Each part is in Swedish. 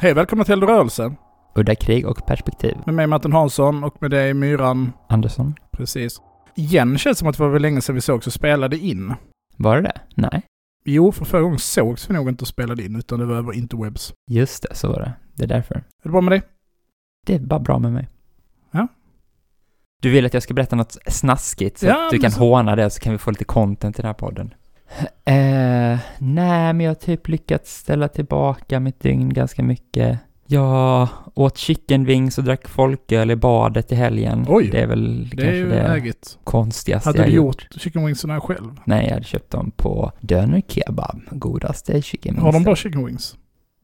Hej, välkomna till Eldrörelse. Udda krig och perspektiv. Med mig Martin Hansson och med dig Myran. Andersson. Precis. Igen känns det som att det var väl länge sedan vi såg så spelade in. Var det det? Nej. Jo, för förra gången sågs vi nog inte och spelade in, utan det var över interwebs. Just det, så var det. Det är därför. Är det bra med dig? Det är bara bra med mig. Ja. Du vill att jag ska berätta något snaskigt så Ja, att du kan så- håna det så kan vi få lite content i den här podden. Eh, nej, men jag har typ lyckats ställa tillbaka mitt dygn ganska mycket. Jag åt chicken wings och drack folköl i badet i helgen. Oj, det är väl Det kanske är det läget. konstigaste Hade jag du gjort. gjort chicken wingsarna själv? Nej, jag hade köpt dem på Döner Kebab. Godaste chicken wings. Har de bra chicken wings?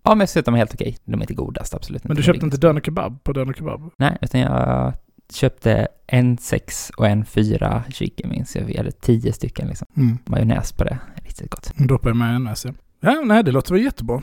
Ja, men jag ser att de är helt okej. De är inte godast, absolut Men du köpte inte Döner Kebab på Döner Kebab? Nej, utan jag köpte en sex och en fyra chicken wings. Jag hade tio stycken liksom. Mm. Majonnäs på det. Riktigt gott. Droppa i majonnäs, ja. Ja, nej, det låter väl jättebra.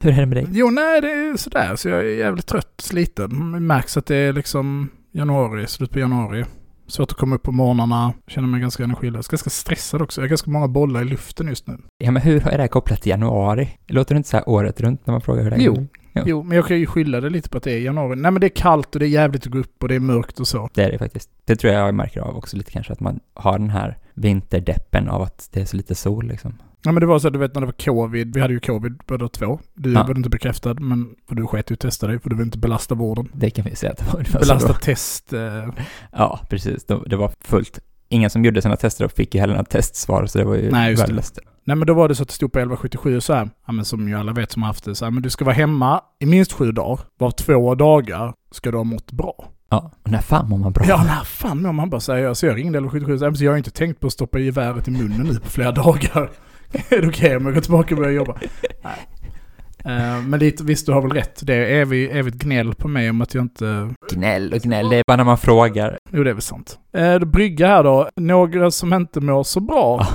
Hur är det med dig? Jo, nej, det är sådär. Så jag är jävligt trött, sliten. Det märks att det är liksom januari, slut på januari. Svårt att komma upp på morgnarna, känner mig ganska energilös. Ganska stressad också. Jag har ganska många bollar i luften just nu. Ja, men hur är det här kopplat till januari? Låter det inte så här året runt när man frågar hur det är? Jo. Ja. Jo, men jag kan ju skylla det lite på att det är januari. Nej, men det är kallt och det är jävligt att gå upp och det är mörkt och så. Det är det faktiskt. Det tror jag jag märker av också lite kanske, att man har den här vinterdeppen av att det är så lite sol liksom. Ja, men det var så att du vet när det var covid. Vi hade ju covid båda två. Du Ja. var inte bekräftad, men för du sket ju att testa dig för du vill inte belasta vården. Det kan vi säga att det var. Så Belasta test. Eh, Ja, precis. Det var fullt. Ingen som gjorde sina tester och fick ju heller några testsvar, så det var ju Nej, just det. värdelöst. Nej men då var det så att det stod på 1177 så här, ja men som ju alla vet som har haft det, så här, men du ska vara hemma i minst sju dagar, var två dagar ska du ha mått bra. Ja, och när fan mår man bra? Ja, när fan mår man bara säger Så jag ringde 1177 så här, men jag har inte tänkt på att stoppa geväret i munnen nu på flera dagar. är det okej om jag går tillbaka och börjar jobba? Nej. Eh, men lite, visst du har väl rätt. Det är evigt, evigt gnäll på mig om att jag inte... Gnäll och gnäll, det är bara när man frågar. Jo, det är väl sant. Eh, då brygga här då. Några som inte mår så bra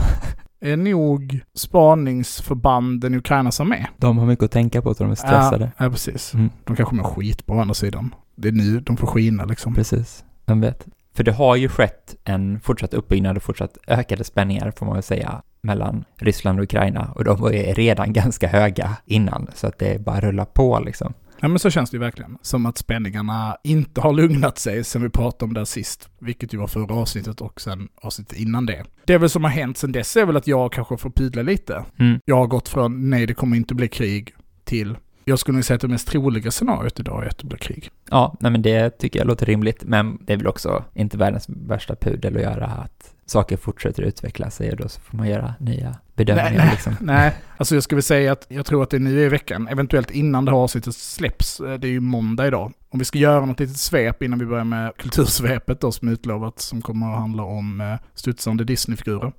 är nog spaningsförbanden i Ukrainas armé. De har mycket att tänka på, de är stressade. Ja, ja precis. Mm, De kanske mår skit på andra sidan. Det är nu de får skina liksom. precis. Vem vet? För det har ju skett en fortsatt uppbyggnad och fortsatt ökade spänningar, får man väl säga, mellan Ryssland och Ukraina. Och de var ju redan ganska höga innan, så att det bara rullar på liksom. Ja men så känns det ju verkligen. Som att spänningarna inte har lugnat sig sen vi pratade om det sist. Vilket ju var förra avsnittet och sen avsnittet innan det. Det väl som har hänt sen dess är väl att jag kanske får pudla lite. Mm. Jag har gått från nej det kommer inte bli krig till jag skulle nog säga att det mest troliga scenariot idag är att det blir krig. Ja, nej men det tycker jag låter rimligt, men det är väl också inte världens värsta pudel att göra att saker fortsätter utveckla sig och då så får man göra nya bedömningar Nej, nej. liksom. Nej, alltså jag skulle säga att jag tror att det är nu i veckan, eventuellt innan det här avsnittet släpps. Eh, Det är ju måndag idag. Om vi ska göra något litet svep innan vi börjar med kultursvepet då som utlovat, som kommer att handla om eh, studsande Disney-figurer.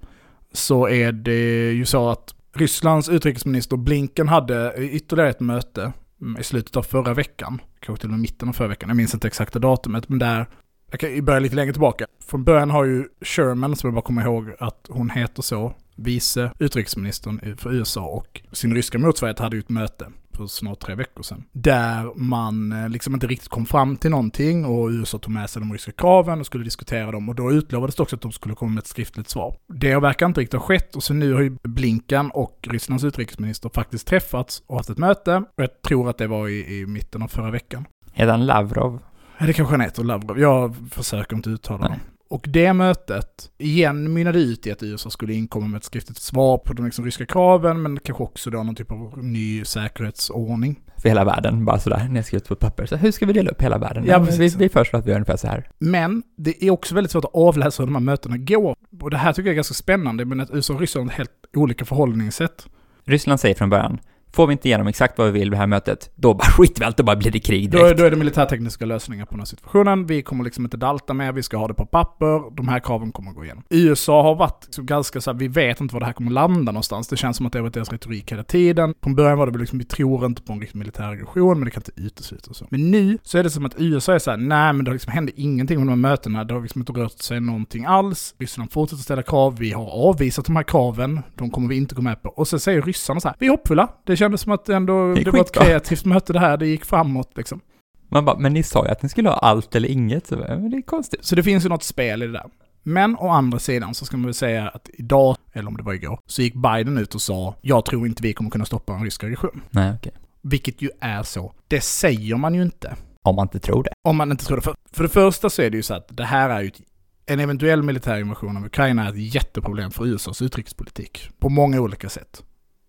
Så är det ju så att Rysslands utrikesminister Blinken hade ytterligare ett möte mm, i slutet av förra veckan, kanske till och med mitten av förra veckan, jag minns inte exakta datumet, men där jag kan ju börja lite längre tillbaka. Från början har ju Sherman, som jag bara kommer ihåg att hon heter så, vice utrikesministern för USA och sin ryska motsvarighet hade ju ett möte för snart tre veckor sedan. Där man eh, liksom inte riktigt kom fram till någonting och USA tog med sig de ryska kraven och skulle diskutera dem och då utlovades det också att de skulle komma med ett skriftligt svar. Det verkar inte riktigt ha skett och så nu har ju Blinken och Rysslands utrikesminister faktiskt träffats och haft ett möte och jag tror att det var i, i mitten av förra veckan. Heter han Lavrov? Det kanske han heter, Lavrov. Jag försöker inte uttala honom. Och det mötet, igen mynnade ut i att USA skulle inkomma med ett skriftligt svar på de liksom ryska kraven, men kanske också då någon typ av ny säkerhetsordning. För hela världen, bara sådär, nedskrivet på ett papper. Så hur ska vi dela upp hela världen? Ja, vi, vi föreslår att vi gör ungefär så här. Men det är också väldigt svårt att avläsa hur de här mötena går. Och det här tycker jag är ganska spännande, men att USA och Ryssland har helt olika förhållningssätt. Ryssland säger från början, får vi inte igenom exakt vad vi vill vid det här mötet, då bara skiter vi allt och bara blir det krig Då, direkt. då är det militärtekniska lösningar på den här situationen. Vi kommer liksom inte dalta med, vi ska ha det på papper. De här kraven kommer att gå igenom. USA har varit liksom ganska så här, vi vet inte var det här kommer landa någonstans. Det känns som att det har varit deras retorik hela tiden. Från början var det väl liksom, vi tror inte på en riktig militär aggression, men det kan inte uteslutas. Men nu så är det som att USA är så här, nej men det liksom hände ingenting med de här mötena. Det har liksom inte rört sig någonting alls. Ryssland fortsätter ställa krav, vi har avvisat de här kraven. De kommer vi inte gå med på. Och så säger ryssarna så här, vi är hoppfulla. Det kändes som att ändå, Det det var ett kreativt möte det här, det gick framåt liksom. Man bara, men ni sa ju att ni skulle ha allt eller inget, så men det är konstigt. Så det finns ju något spel i det där. Men å andra sidan så ska man väl säga att idag, eller om det var igår, så gick Biden ut och sa jag tror inte vi kommer kunna stoppa en rysk aggression. Nej, okej. Vilket ju är så. Det säger man ju inte. Om man inte tror det. Om man inte tror det. För, för det första så är det ju så att det här är ju ett, en eventuell militär invasion av Ukraina är ett jätteproblem för USAs utrikespolitik. På många olika sätt.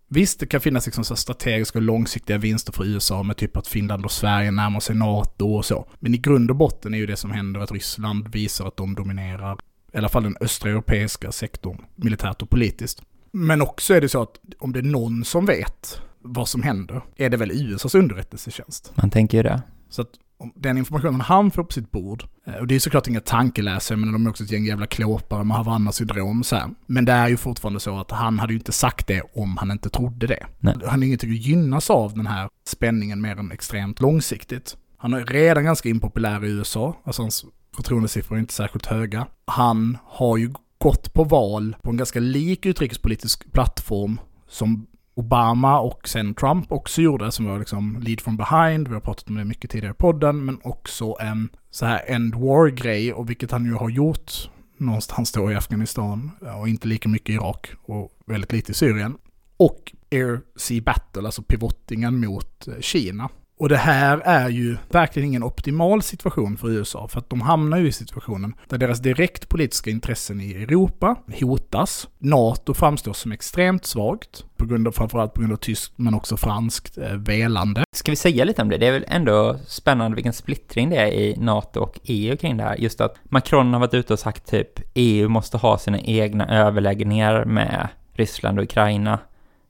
Visst, det kan finnas liksom så strategiska och långsiktiga vinster för USA med typ att Finland och Sverige närmar sig NATO och så. Men i grund och botten är ju det som händer att Ryssland visar att de dominerar, i alla fall den östra europeiska sektorn, militärt och politiskt. Men också är det så att om det är någon som vet vad som händer, är det väl USAs underrättelsetjänst. Man tänker ju det. Så att den informationen han får på sitt bord, eh, och det är såklart inga tankeläsare, men de är också ett gäng jävla klåpare med Havanna-syndrom så här. Men det är ju fortfarande så att han hade ju inte sagt det om han inte trodde det. Nej. Han är ingenting att gynnas av den här spänningen mer än extremt långsiktigt. Han är redan ganska impopulär i USA, alltså hans förtroendesiffror är inte särskilt höga. Han har ju gått på val på en ganska lik utrikespolitisk plattform som Obama och sen Trump också gjorde, som var liksom lead from behind, vi har pratat om det mycket tidigare i podden, men också en så här end war-grej, och vilket han ju har gjort någonstans då i Afghanistan, och inte lika mycket i Irak, och väldigt lite i Syrien. Och Air Sea Battle, alltså pivottingen mot eh, Kina. Och det här är ju verkligen ingen optimal situation för USA, för att de hamnar ju i situationen där deras direkt politiska intressen i Europa hotas. NATO framstår som extremt svagt, på grund av, framförallt på grund av tyskt men också franskt eh, velande. Ska vi säga lite om det? Det är väl ändå spännande vilken splittring det är i NATO och EU kring det här. Just att Macron har varit ute och sagt typ EU måste ha sina egna överläggningar med Ryssland och Ukraina.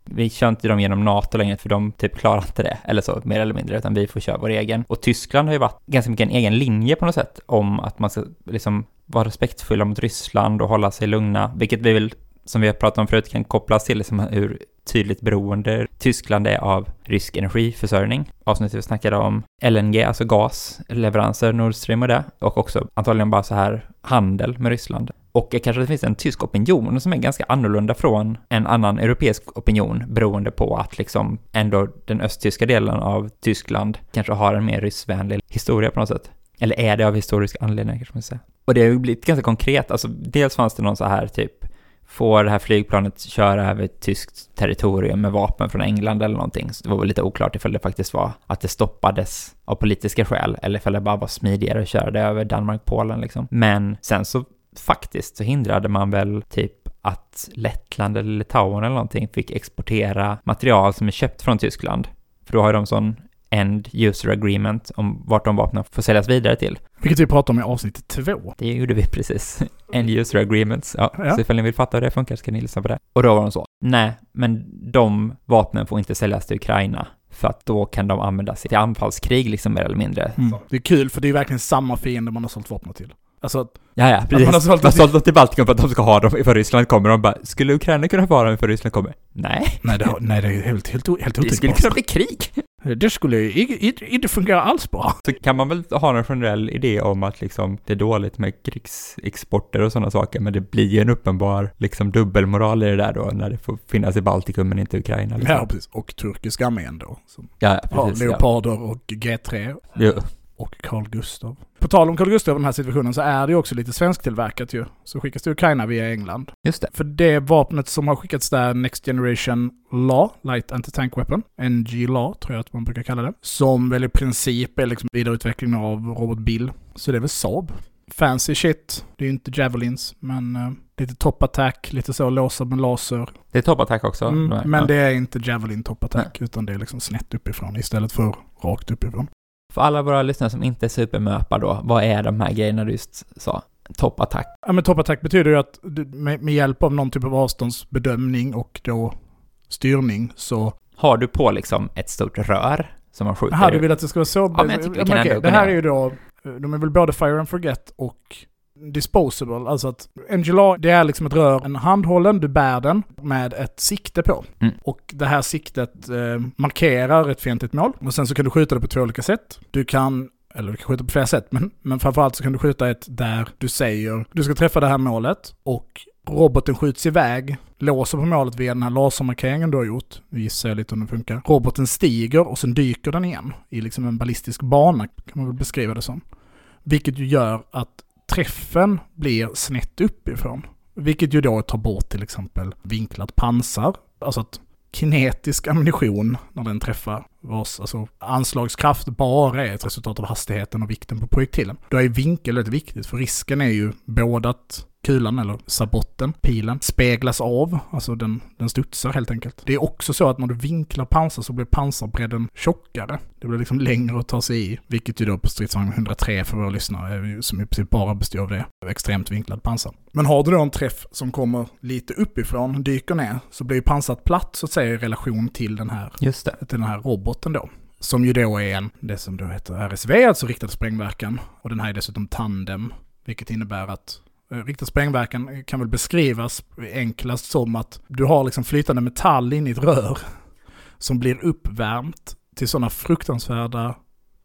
Vi kör inte dem genom NATO längre för de typ klarar inte det, eller så, mer eller mindre, utan vi får köra vår egen. Och Tyskland har ju varit ganska mycket en egen linje på något sätt om att man ska liksom vara respektfulla mot Ryssland och hålla sig lugna, vilket vi väl, som vi har pratat om förut, kan kopplas till liksom hur tydligt beroende Tyskland är av rysk energiförsörjning. Avsnittet vi snackade om LNG, alltså gasleveranser, Nord Stream och det, och också antagligen bara så här handel med Ryssland. Och kanske det finns en tysk opinion som är ganska annorlunda från en annan europeisk opinion beroende på att liksom ändå den östtyska delen av Tyskland kanske har en mer ryssvänlig historia på något sätt. Eller är det av historiska anledningar kanske man säger. säga. Och det har ju blivit ganska konkret, alltså dels fanns det någon så här typ får det här flygplanet köra över tyskt territorium med vapen från England eller någonting. Så det var väl lite oklart ifall det faktiskt var att det stoppades av politiska skäl eller ifall det bara var smidigare att köra det över Danmark-Polen liksom. Men sen så faktiskt så hindrade man väl typ att Lettland eller Litauen eller någonting fick exportera material som är köpt från Tyskland. För då har de sån end user agreement om vart de vapnen får säljas vidare till. Vilket vi pratade om i avsnitt två. Det gjorde vi precis. End user agreements. Ja, Ja. så ifall ni vill fatta hur det funkar ska ni lyssna på det. Och då var de så. Nej, men de vapnen får inte säljas till Ukraina. För att då kan de användas i anfallskrig liksom mer eller mindre. Mm. Det är kul, för det är verkligen samma fiende man har sålt vapen till. Alltså, att- Ja, ja, precis. man har sålt Man har sålt dem till Baltikum för att de ska ha dem ifall Ryssland kommer. De bara, skulle Ukraina kunna vara dem ifall Ryssland kommer? Nej, nej, det, har- nej, det är helt, helt, helt det skulle otänkbart. kunna bli krig. Det skulle inte fungera alls bra. Så kan man väl ha en generell idé om att liksom det är dåligt med krigsexporter och sådana saker, men det blir ju en uppenbar liksom dubbelmoral i det där då, när det får finnas i Baltikum men inte Ukraina. Liksom. Ja, precis. Och turkiska armén då. Som Ja, har precis. Ja. leoparder och G3 Jo. och Carl Gustav. På tal om Carl Gustav i den här situationen så är det ju också lite svensktillverkat ju. Så skickas till Ukraina via England. Just det. För det vapnet som har skickats där, Next Generation LA, Light Anti-Tank Weapon, NG-LA tror jag att man brukar kalla det, som väl i princip är liksom vidareutveckling av Robot Bill. Så det är väl Saab. Fancy shit. Det är ju inte Javelins, men uh, lite top attack, lite så låsa med laser. Det är toppattack också. Mm, men det är inte Javelin top attack, utan det är liksom snett uppifrån istället för rakt uppifrån. För alla våra lyssnare som inte är supermöpar då, vad är de här grejerna du just sa? Toppattack. Ja men top attack betyder ju att du- med, med hjälp av någon typ av avståndsbedömning och då styrning så har du på liksom ett stort rör som man skjuter Jaha, du vill att det ska vara så? men jag tycker vi kan okej, ändå Det här ner. är ju då, de är väl både Fire and Forget och Disposable. Alltså att Angela, det är liksom ett rör, en handhållen, du bär den med ett sikte på. Mm. Och det här siktet eh, markerar ett fientligt mål. Och sen så kan du skjuta det på två olika sätt. Du kan eller du kan skjuta på flera sätt, men, men framförallt så kan du skjuta ett där du säger du ska träffa det här målet och roboten skjuts iväg, låser på målet via den här lasermarkeringen du har gjort. Gissar jag lite om det funkar. Roboten stiger och sen dyker den igen i liksom en ballistisk bana, kan man väl beskriva det som. Vilket ju gör att träffen blir snett uppifrån. Vilket ju då tar bort till exempel vinklat pansar. Alltså att kinetisk ammunition när den träffar vars alltså, anslagskraft bara är ett resultat av hastigheten och vikten på projektilen. Då är vinkel väldigt viktigt för risken är ju både att kulan eller sabotten, pilen, speglas av, alltså den, den studsar helt enkelt. Det är också så att när du vinklar pansar så blir pansarbredden tjockare. Det blir liksom längre att ta sig i, vilket ju då på stridsvagn 103 för våra lyssnare, som i princip bara består av det, extremt vinklad pansar. Men har du då en träff som kommer lite uppifrån, dyker ner, så blir ju pansat platt så att säga i relation till den här Just till den här roboten då. Som ju då är en, det som då heter RSV, alltså riktad sprängverkan. Och den här är dessutom tandem, vilket innebär att Eh, Riktiga riktad sprängverkan kan väl beskrivas enklast som att du har liksom flytande metall in i ett rör som blir uppvärmt till sådana fruktansvärda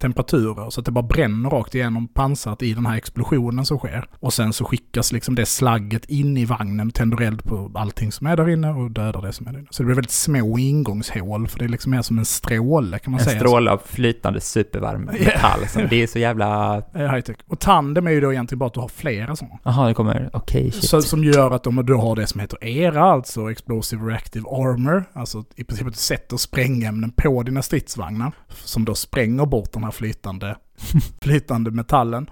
temperaturer så att det bara bränner rakt igenom pansart i den här explosionen som sker. Och sen så skickas liksom det slagget in i vagnen, tänder eld på allting som är där inne och dödar det som är där inne. Så det blir väldigt små ingångshål, för det är liksom mer som en stråle kan man En säga. stråle av flytande supervarm metall. Som, det är så jävla... Eh, high-tech. Och tandem är ju då egentligen bara att du har flera sådana. Jaha, det kommer... Okej, shit. Så, som gör att om du har det som heter ERA, alltså Explosive Reactive Armor, alltså i princip att du sätter sprängämnen på dina stridsvagnar, som då spränger bort den här flytande, flytande metallen.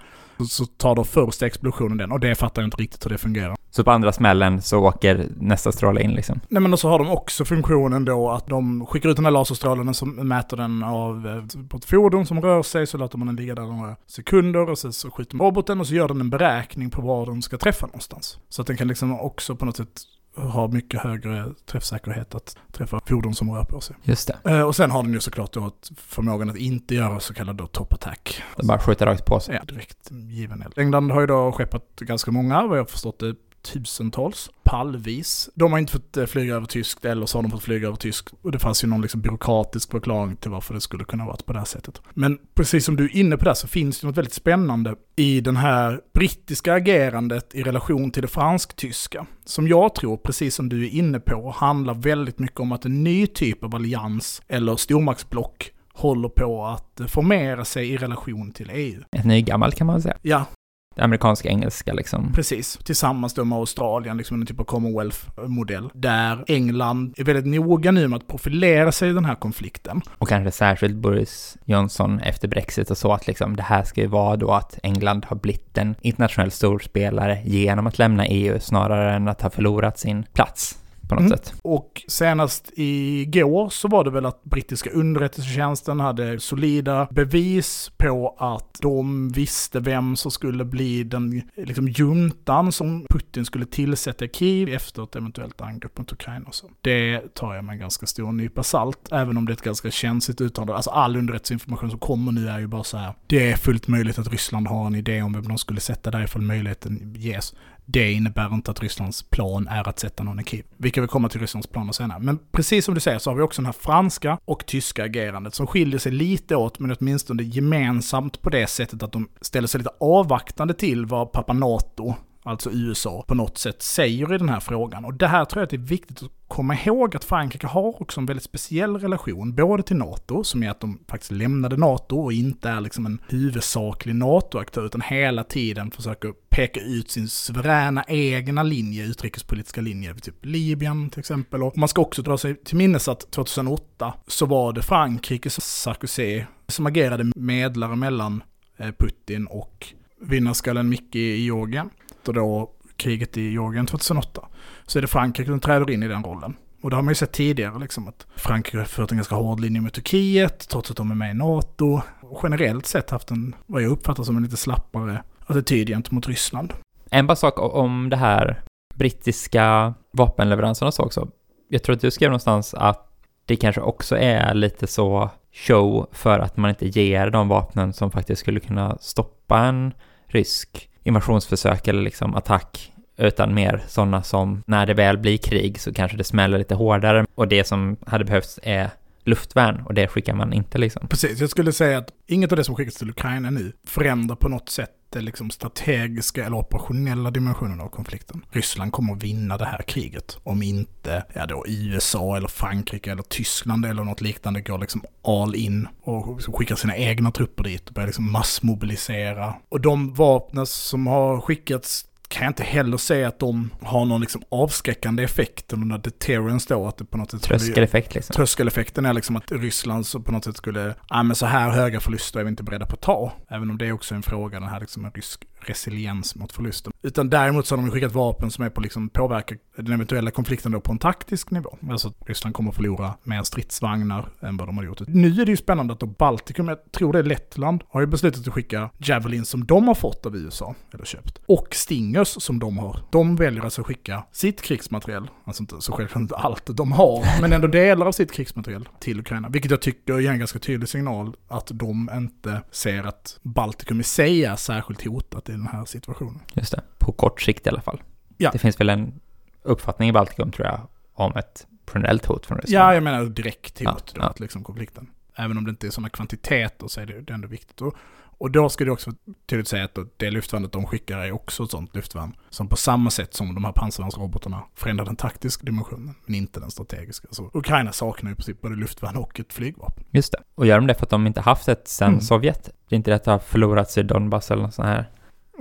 Så, tar då första explosionen den, och det fattar jag inte riktigt hur det fungerar. Så på andra smällen så åker nästa stråle in liksom. Nej men och så har de också funktionen då att de skickar ut den här laserstrålen som mäter den av eh, på ett fordon som rör sig så låter man den ligga där några sekunder och sen så skjuter man roboten och så gör den en beräkning på var den ska träffa någonstans. Så att den kan liksom också på något sätt ha mycket högre träffsäkerhet att träffa fordon som rör på sig. Just det. Eh, Och sen har den ju såklart då förmågan att inte göra så kallad då top attack. De bara skjuter rakt på sig. Ja, direkt given eld. England har ju då skeppat ganska många, vad jag har förstått det, tusentals, pallvis. De har inte fått eh, flyga över tyskt eller så har de fått flyga över tyskt. Och det fanns ju någon liksom byråkratisk förklaring till varför det skulle kunna vara på det här sättet. Men precis som du är inne på det så finns det något väldigt spännande i den här brittiska agerandet i relation till det fransk-tyska. Som jag tror, precis som du är inne på, handlar väldigt mycket om att en ny typ av allians eller stormaktsblock håller på att eh, formera sig i relation till EU. Ett nygammalt kan man väl säga. Ja, Det amerikanska engelska liksom. Precis, tillsammans då med Australien, liksom en typ av Commonwealth-modell. Där England är väldigt noga nu med att profilera sig i den här konflikten. Och kanske särskilt Boris Johnson efter Brexit och så att liksom det här ska ju vara då att England har blivit en internationell storspelare genom att lämna EU snarare än att ha förlorat sin plats på något Mm. sätt. Och senast igår så var det väl att brittiska underrättelsetjänsten hade solida bevis på att de visste vem som skulle bli den liksom, juntan som Putin skulle tillsätta i Kiev efter ett eventuellt angrepp mot Ukraina och så. Det tar jag med en ganska stor nypa salt, även om det är ett ganska känsligt uttalande. Alltså all underrättelseinformation som kommer nu är ju bara så här. Det är fullt möjligt att Ryssland har en idé om vem de skulle sätta där ifall möjligheten ges. Det innebär inte att Rysslands plan är att sätta någon i Kiev. Vi kan väl komma till Rysslands planer senare. Men precis som du säger så har vi också den här franska och tyska agerandet som skiljer sig lite åt, men åtminstone gemensamt på det sättet att de ställer sig lite avvaktande till vad pappa NATO, alltså USA, på något sätt säger i den här frågan. Och det här tror jag att det är viktigt att komma ihåg att Frankrike har också en väldigt speciell relation, både till NATO, som är att de faktiskt lämnade NATO och inte är liksom en huvudsaklig NATO-aktör, utan hela tiden försöker peka ut sin suveräna egna linje, utrikespolitiska linje, typ Libyen till exempel. Och man ska också dra sig till minnes att 2008 så var det Frankrike, Sarkozy, som agerade medlare mellan eh, Putin och vinnarskallen Micke i Georgien. Och då kriget i Georgien 2008. Så är det Frankrike som träder in i den rollen. Och det har man ju sett tidigare, liksom, att Frankrike har fört en ganska hård linje med Turkiet, trots att de är med i NATO. Och generellt sett haft en, vad jag uppfattar som en lite slappare attityd gentemot Ryssland. En bara sak om det här brittiska vapenleveranserna så också. Jag tror att du skrev någonstans att det kanske också är lite så show för att man inte ger de vapnen som faktiskt skulle kunna stoppa en rysk invasionsförsök eller liksom attack utan mer sådana som när det väl blir krig så kanske det smäller lite hårdare och det som hade behövts är luftvärn och det skickar man inte liksom. Precis, jag skulle säga att inget av det som skickas till Ukraina nu förändrar på något sätt den liksom strategiska eller operationella dimensionen av konflikten. Ryssland kommer att vinna det här kriget om inte ja då USA eller Frankrike eller Tyskland eller något liknande går liksom all in och skickar sina egna trupper dit och börjar liksom massmobilisera. Och de vapnen som har skickats kan jag inte heller säga att de har någon liksom avskräckande effekt, eller någon deterrence då, att det på något sätt... Tröskeleffekt liksom. Tröskeleffekten är liksom att Ryssland så på något sätt skulle, ja men så här höga förluster är vi inte beredda på att ta. Även om det är också en fråga, den här liksom en rysk resiliens mot förlusten. Utan däremot så har de skickat vapen som är på liksom påverka den eventuella konflikten då på en taktisk nivå. Alltså att Ryssland kommer att förlora mer stridsvagnar än vad de har gjort. Nu är det ju spännande att då Baltikum, jag tror det är Lettland, har ju beslutat att skicka Javelin som de har fått av USA, eller köpt. Och Stingers som de har. De väljer alltså att skicka sitt krigsmateriel, alltså inte så självklart inte allt de har, men ändå delar av sitt krigsmateriel till Ukraina. Vilket jag tycker ger en ganska tydlig signal att de inte ser att Baltikum i sig är särskilt hotat i den här situationen. Just det, på kort sikt i alla fall. Ja. Det finns väl en uppfattning i Baltikum tror jag om ett generellt hot från Ryssland. Ja, jag menar direkt hot Ja, då, ja. liksom konflikten. Även om det inte är sådana kvantiteter så är det, det är ändå viktigt. Och, och då ska det också tydligt säga att det luftvärnet de skickar är också ett sådant luftvärn som på samma sätt som de här pansarvärnsrobotarna förändrar den taktiska dimensionen, men inte den strategiska. Så Ukraina saknar ju i princip både luftvärn och ett flygvapen. Just det. Och gör de det för att de inte haft ett sen Mm. Sovjet? Det är inte det att det har förlorats i Donbass eller något sånt här?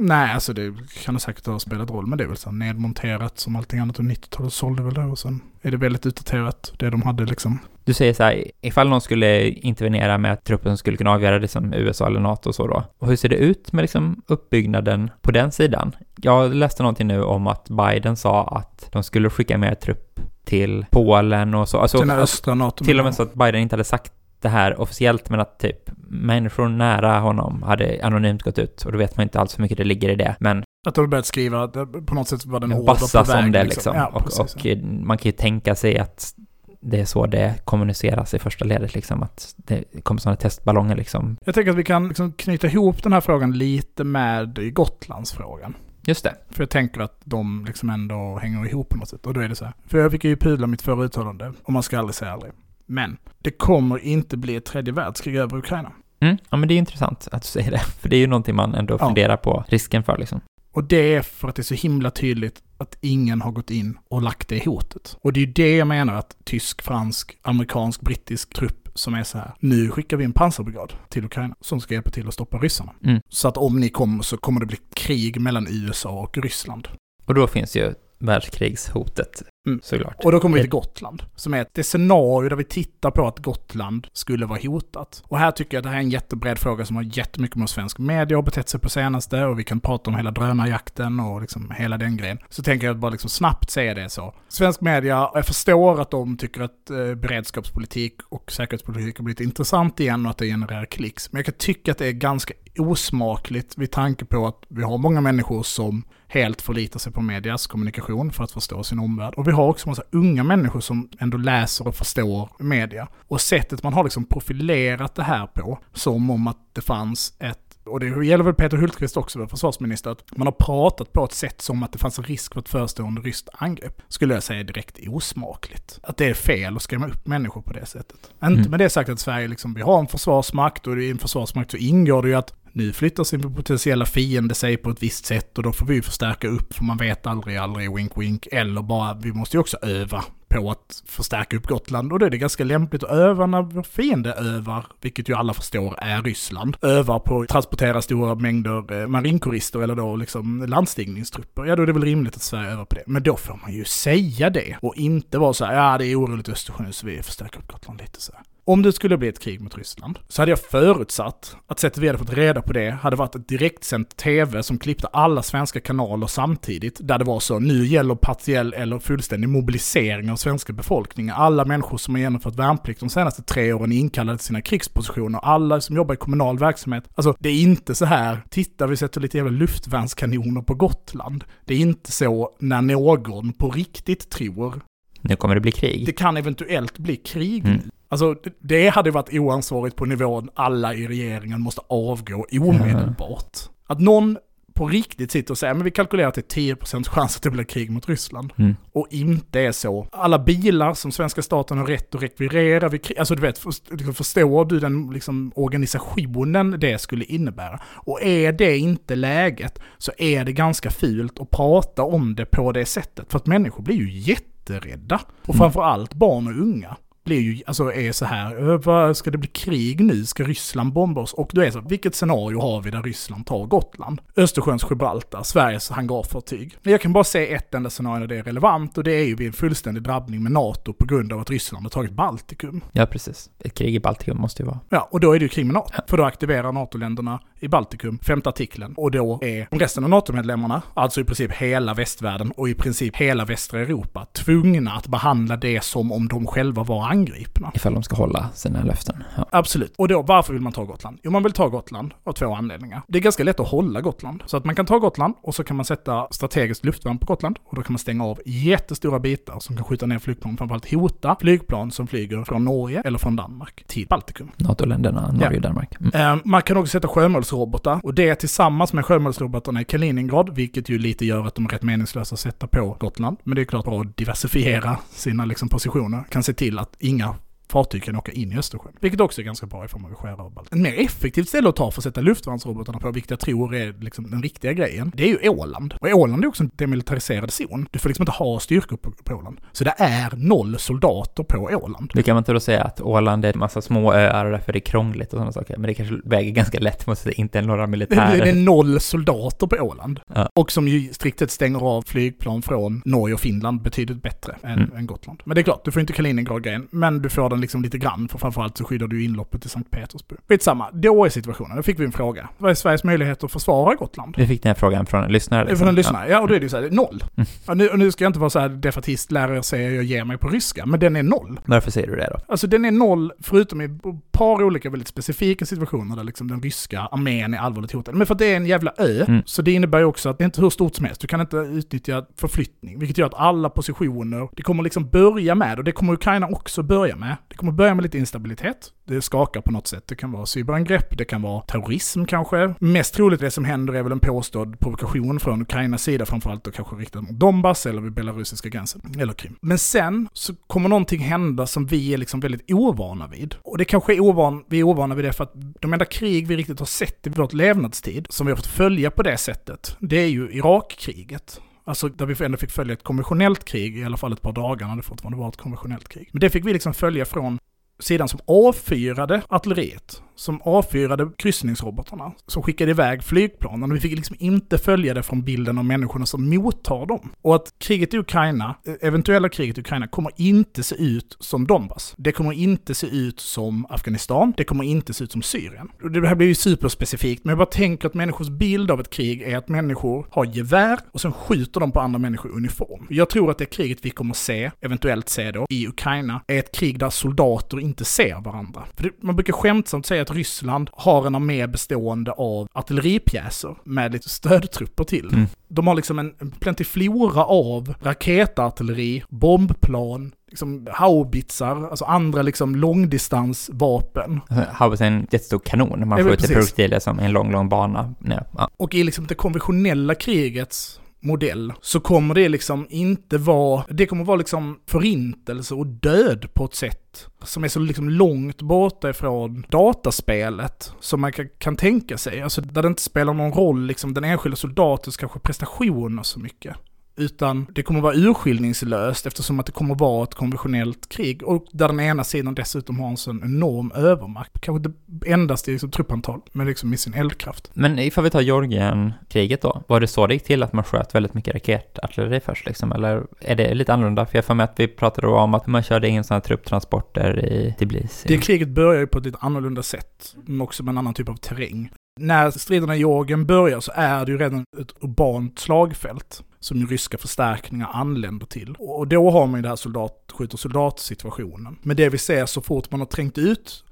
Nej, alltså det kan det säkert ha spelat roll, men det är väl så nedmonterat som allting annat och 90-talet sålde väl det och sen är det väldigt utdaterat, det de hade liksom. Du säger så här, ifall någon skulle intervenera med att truppen skulle kunna avgöra det som USA eller NATO och så då. Och hur ser det ut med liksom uppbyggnaden på den sidan? Jag läste någonting nu om att Biden sa att de skulle skicka mer trupp till Polen och så. Alltså, Till östra NATO. till och med så att Biden inte hade sagt det här officiellt, men att typ människor nära honom hade anonymt gått ut och då vet man inte alls hur mycket det ligger i det. Men Att de börjat skriva, på något sätt var den bassas på väg. om det liksom. Ja, och, precis, och man kan ju tänka sig att det är så det kommuniceras i första ledet liksom, att det kommer sådana testballonger liksom. Jag tänker att vi kan liksom knyta ihop den här frågan lite med Gotlandsfrågan. Just det. För jag tänker att de liksom ändå hänger ihop på något sätt. Och då är det så här. För jag fick ju pudla mitt förra uttalande, och man ska aldrig säga aldrig. Men det kommer inte bli ett tredje världskrig över Ukraina. Mm. Ja, men det är intressant att du säger det, för det är ju någonting man ändå Ja. funderar på risken för liksom. Och det är för att det är så himla tydligt att ingen har gått in och lagt det hotet. Och det är ju det jag menar att tysk, fransk, amerikansk, brittisk trupp som är så här. Nu skickar vi en pansarbrigad till Ukraina som ska hjälpa till att stoppa ryssarna. Mm. Så att om ni kommer så kommer det bli krig mellan USA och Ryssland. Och då finns ju världskrigshotet, Mm. såklart. Och då kommer vi till Gotland, som är det scenario där vi tittar på att Gotland skulle vara hotat. Och här tycker jag att det här är en jättebred fråga som har jättemycket med svensk media och betett sig på senaste, och vi kan prata om hela drönarjakten och liksom hela den grejen. Så tänker jag att bara liksom snabbt säga det så. Svensk media, jag förstår att de tycker att eh, beredskapspolitik och säkerhetspolitik har blivit intressant igen och att det genererar klicks. Men jag kan tycka att det är ganska osmakligt vid tanke på att vi har många människor som helt förlitar sig på medias kommunikation för att förstå sin omvärld. Och vi har också massa unga människor som ändå läser och förstår media. Och sättet man har liksom profilerat det här på, som om att det fanns ett och det gäller väl Peter Hultqvist också, försvarsminister, att man har pratat på ett sätt som att det fanns en risk för ett förestående ryskt angrepp. Skulle jag säga direkt osmakligt. Att det är fel att skrämma upp människor på det sättet. Inte Mm. med det sagt att Sverige liksom, vi har en försvarsmakt och i en försvarsmakt så ingår det ju att nu flyttar sin potentiella fiende sig på ett visst sätt och då får vi förstärka upp för man vet aldrig, aldrig, wink wink. Eller bara, vi måste ju också öva på att förstärka upp Gotland och då är det ganska lämpligt att öva när vår fiende övar, vilket ju alla förstår är Ryssland. Övar på att transportera stora mängder eh, marinkorister eller då liksom landstigningstrupper. Ja, då är det väl rimligt att Sverige övar på det. Men då får man ju säga det och inte vara så här, ja det är oroligt i Östersjön så vi förstärker upp Gotland lite så här. Om det skulle bli ett krig mot Ryssland så hade jag förutsatt att sättet vi hade fått reda på det hade varit ett direktsänt tv som klippte alla svenska kanaler samtidigt. Där det var så, nu gäller partiell eller fullständig mobilisering av svenska befolkningen. Alla människor som har genomfört värnplikt de senaste tre åren är inkallade till sina krigspositioner. Alla som jobbar i kommunal verksamhet. Alltså, det är inte så här, titta vi sätter lite jävla luftvärnskanoner på Gotland. Det är inte så när någon på riktigt tror Nu kommer det bli krig. Det kan eventuellt bli krig Mm. Alltså, det- hade varit oansvarigt på nivån alla i regeringen måste avgå omedelbart. Att någon på riktigt sitter och säger, men vi kalkylerar är 10% chans att det blir krig mot Ryssland. Mm. Och inte är så. Alla bilar som svenska staten har rätt att rekvirera vid krig, alltså du vet, liksom, förstår du den liksom, organisationen det skulle innebära? Och är det inte läget så är det ganska fult att prata om det på det sättet. För att människor blir ju jätterädda. Och Mm. framförallt barn och unga blir ju, alltså är så här, "Ö, vad, ska det bli krig nu? Ska Ryssland bomba oss? Och då är så, vilket scenario har vi där Ryssland tar Gotland? Östersjöns Gibraltar, Sveriges hangarfartyg. Men jag kan bara se ett enda scenario där det är relevant och det är ju vid en fullständig drabbning med NATO på grund av att Ryssland har tagit Baltikum. Ja, precis. Ett krig i Baltikum måste ju vara. Ja, och då är det ju krig med NATO. För då aktiverar NATO-länderna i Baltikum, femte artikeln, och då är resten av NATO-medlemmarna, alltså i princip hela västvärlden och i princip hela västra Europa, tvungna att behandla det som om de själva var angripna. Ifall de ska hålla sina löften. Ja. Absolut. Och då, varför vill man ta Gotland? Jo, man vill ta Gotland av två anledningar. Det är ganska lätt att hålla Gotland. Så att man kan ta Gotland och så kan man sätta strategiskt luftvärn på Gotland och då kan man stänga av jättestora bitar som kan skjuta ner flygplan, framförallt hota flygplan som flyger från Norge eller från Danmark till Baltikum. NATO-länderna, Norge Ja. och Danmark. Mm. Eh, Man kan också sätta robotar och det tillsammans med sjömålsrobotarna i Kaliningrad, vilket ju lite gör att de är rätt meningslösa att sätta på Gotland. Men det är klart bra att diversifiera sina liksom, positioner. Kan se till att inga fartyg kan åka in i Östersjön. Vilket också är ganska bra ifall man vill skära av Baltikum. En mer effektivt ställe att ta för att sätta luftvärnsrobotarna på, vilket jag tror är liksom den riktiga grejen, det är ju Åland. Och Åland är också en demilitariserad zon. Du får liksom inte ha styrkor på, på Åland. Så det är noll soldater på Åland. Nu kan man inte då säga att Åland är en massa små öar och därför är det krångligt och sådana saker, men det kanske väger ganska lätt mot att det inte är några Det, militärer. det är noll soldater på Åland. Ja. Och som ju strikt sett stänger av flygplan från Norge och Finland betydligt bättre än, Mm. än Gotland. Men det är klart, du får inte Kaliningrad-grejen, men du får den liksom lite grann, för framförallt så skyddar du inloppet till Sankt Petersburg. Skitsamma, då är situationen, då fick vi en fråga. Vad är Sveriges möjlighet att försvara Gotland? Vi fick den här frågan från en lyssnare. Är från en lyssnare. Ja, och då är det ju så här, noll. Mm. Och nu, nu ska jag inte vara så här defatist, lärare säger jag ger mig på ryska, men den är noll. Varför säger du det då? Alltså den är noll, förutom i ett par olika väldigt specifika situationer där liksom den ryska armén är allvarligt hotad. Men för att det är en jävla ö, Mm. så det innebär ju också att det är inte hur stort som helst. Du kan inte utnyttja förflyttning, vilket gör att alla positioner, det kommer liksom börja med, och det kommer Ukraina också börja med, det kommer börja med lite instabilitet. Det skakar på något sätt. Det kan vara cyberangrepp, det kan vara terrorism kanske. Mest troligt det som händer är väl en påstådd provokation från Ukrainas sida, framförallt då kanske riktad mot Donbass eller vid belarusiska gränsen, eller Krim. Men sen så kommer någonting hända som vi är liksom väldigt ovana vid. Och det kanske är ovan, vi är ovana vid det för att de enda krig vi riktigt har sett i vårt levnadstid, som vi har fått följa på det sättet, det är ju Irakkriget. Alltså där vi ändå fick följa ett konventionellt krig, i alla fall ett par dagar när det fortfarande var ett konventionellt krig. Men det fick vi liksom följa från sidan som avfyrade artilleriet, som avfyrade kryssningsrobotarna, som skickade iväg flygplanen. Och vi fick liksom inte följa det från bilden av människorna som mottar dem. Och att kriget i Ukraina, eh, eventuella kriget i Ukraina, kommer inte se ut som Donbass. Det kommer inte se ut som Afghanistan, det kommer inte se ut som Syrien. Och Det här blir ju superspecifikt, men jag bara tänker att människors bild av ett krig är att människor har gevär och sen skjuter de på andra människor i uniform. Jag tror att det kriget vi kommer se, eventuellt se då, i Ukraina, är ett krig där soldater inte ser varandra. För det, man brukar skämtsamt säga att Ryssland har en armé bestående av artilleripjäser med lite stödtrupper till. Mm. De har liksom en, en plentiflora av raketartilleri, bombplan, liksom haubitsar, alltså andra liksom långdistansvapen. Haubits är en jättestor kanon. Man skjuter projektiler som en lång, lång bana. Ja. Och i liksom det konventionella krigets modell så kommer det liksom inte vara, det kommer vara liksom förintelse och död på ett sätt som är så liksom långt borta ifrån dataspelet som man kan, kan tänka sig. Alltså där det inte spelar någon roll liksom den enskilda soldatens kanske prestationer så mycket. Utan det kommer vara urskiljningslöst eftersom att det kommer vara ett konventionellt krig. Och där den ena sidan dessutom har en sån enorm övermakt. Kanske det endast i liksom truppantal, men liksom i sin eldkraft. Men ifall vi tar Georgien-kriget då, var det så det gick till att man sköt väldigt mycket raketartilleri först liksom? Eller är det lite annorlunda? För jag får med att vi pratade om att man körde in sådana trupptransporter i Tbilisi. Det kriget börjar ju på ett lite annorlunda sätt, men också med en annan typ av terräng. När striderna i Georgien börjar så är det ju redan ett urbant slagfält som ryska förstärkningar anländer till. Och då har man ju det här soldat skjuter soldat-situationen. Men det vi ser så fort man har trängt ut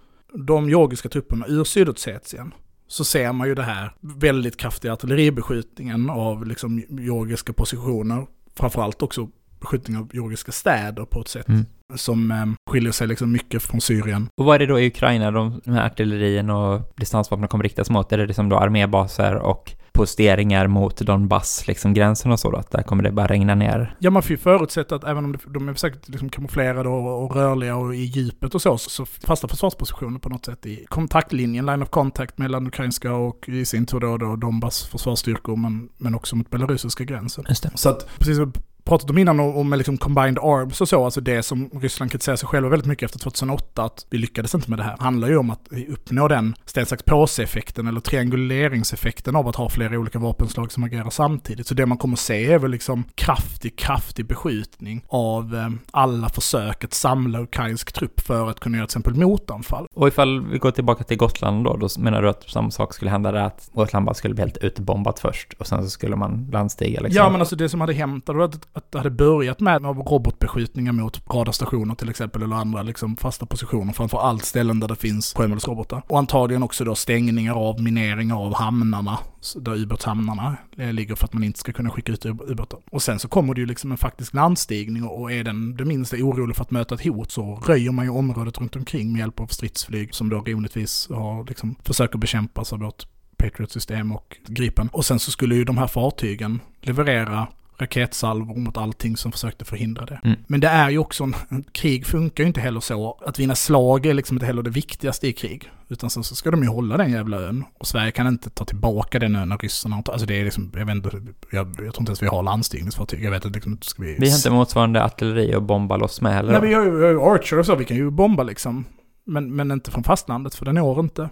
de georgiska trupperna ur Sydossetien så ser man ju det här väldigt kraftiga artilleribeskjutningen av liksom georgiska positioner. Framförallt också beskjutning av georgiska städer på ett sätt Mm. som eh, skiljer sig liksom mycket från Syrien. Och vad är det då i Ukraina de, de här artillerien och distansvapnen kommer riktas mot? Är det liksom då armébaser och posteringar mot Donbass, liksom gränsen och så då? Att där kommer det bara regna ner? Ja, man får ju förutsätta att även om de är säkert liksom kamouflerade och, och rörliga och i djupet och så, så, fasta försvarspositioner på något sätt i kontaktlinjen, line of contact mellan ukrainska och i sin tur då, då Donbass försvarsstyrkor, men, men också mot belarusiska gränsen. Just det. Så att, precis som pratat om innan, om, om liksom combined arms och så, alltså det som Ryssland kritiserar sig själva väldigt mycket efter 2008, att vi lyckades inte med det här, handlar ju om att uppnå den sten, sax, påse-effekten eller trianguleringseffekten av att ha flera olika vapenslag som agerar samtidigt. Så det man kommer se är väl liksom kraftig, kraftig beskjutning av eh, alla försök att samla ukrainsk trupp för att kunna göra till exempel motanfall. Och ifall vi går tillbaka till Gotland då, då menar du att samma sak skulle hända där, att Gotland bara skulle bli helt utbombat först och sen så skulle man landstiga liksom? Ja, men alltså det som hade hänt att, att det hade börjat med robotbeskjutningar mot radarstationer till exempel, eller andra liksom fasta positioner, framför allt ställen där det finns sjömålsrobotar. Och antagligen också då stängningar av mineringar av hamnarna, där ubåtshamnarna eh, ligger för att man inte ska kunna skicka ut ubåtar. Och sen så kommer det ju liksom en faktisk landstigning och och är den det minsta orolig för att möta ett hot så röjer man ju området runt omkring med hjälp av stridsflyg som då rimligtvis har liksom försöker bekämpas av vårt Patriot-system och Gripen. Och sen så skulle ju de här fartygen leverera raketsalvor mot allting som försökte förhindra det. Mm. Men det är ju också, en, krig funkar ju inte heller så. Att vinna slag är liksom inte heller det viktigaste i krig. Utan sen så ska de ju hålla den jävla ön. Och Sverige kan inte ta tillbaka den ön när ryssarna har Alltså det är liksom, jag vet inte, jag, jag tror inte ens vi har landstigningsfartyg. Jag vet inte, liksom, ska vi... Vi har inte motsvarande artilleri och bomba loss med heller Nej, då? vi har ju Archer och så, vi kan ju bomba liksom. Men, men inte från fastlandet, för den når inte.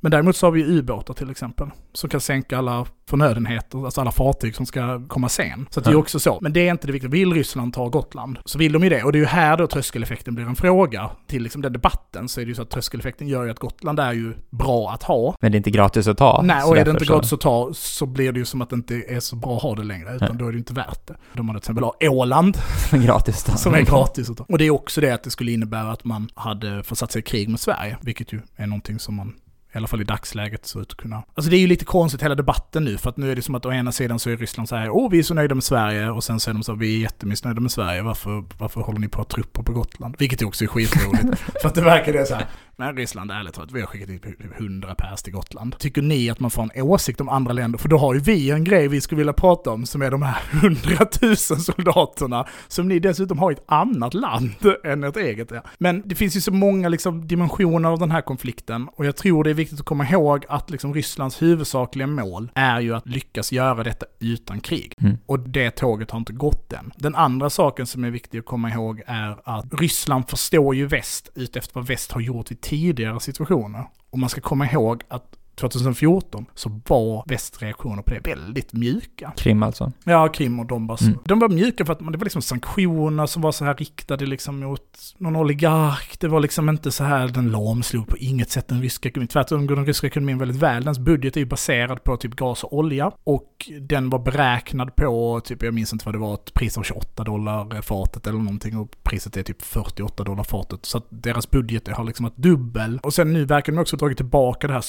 Men däremot så har vi ubåtar till exempel, som kan sänka alla förnödenheter, alltså alla fartyg som ska komma sen. Så det är Ja. också så. Men det är inte det viktiga. Vill Ryssland ta Gotland, så vill de ju det. Och det är ju här då tröskeleffekten blir en fråga. Till liksom den debatten så är det ju så att tröskeleffekten gör ju att Gotland är ju bra att ha. Men det är inte gratis att ta? Nej, och är det inte så- gratis att ta så blir det ju som att det inte är så bra att ha det längre, utan Nej. då är det ju inte värt det. De hade till exempel ha Åland, gratis då? som är gratis att ta. Och det är också det att det skulle innebära att man hade försatt sig i krig med Sverige, vilket ju är någonting som man i alla fall i dagsläget ser ut att kunna. Alltså det är ju lite konstigt hela debatten nu, för att nu är det som att å ena sidan så är Ryssland så här, åh vi är så nöjda med Sverige, och sen är de så här, vi är jättemissnöjda med Sverige, varför, varför håller ni på att trupper på Gotland? Vilket också är skitroligt. för att det verkar det så här, men Ryssland, ärligt talat, vi har skickat typ 100 pers till Gotland. Tycker ni att man får en åsikt om andra länder? För då har ju vi en grej vi skulle vilja prata om, som är de här 100 000 soldaterna, som ni dessutom har i ett annat land än ert eget. Ja. Men det finns ju så många liksom, dimensioner av den här konflikten, och jag tror det är viktigt att komma ihåg att liksom, Rysslands huvudsakliga mål är ju att lyckas göra detta utan krig. Mm. Och det tåget har inte gått än. Den andra saken som är viktig att komma ihåg är att Ryssland förstår ju väst utefter vad väst har gjort i tidigare situationer. Och man ska komma ihåg att 2014 så var västs reaktioner på det väldigt mjuka. Krim alltså? Ja, Krim och Donbass. Mm. De var mjuka för att det var liksom sanktioner som var så här riktade liksom mot någon oligark. Det var liksom inte så här, den lamslog på inget sätt den ryska ekonomin. Tvärtom går den ryska ekonomin väldigt väl. Dens budget är ju baserad på typ gas och olja. Och den var beräknad på, typ jag minns inte vad det var, ett pris av 28 dollar fatet eller någonting. Och priset är typ 48 dollar fatet. Så att deras budget har liksom varit dubbel. Och sen nu verkar de också ha dragit tillbaka det här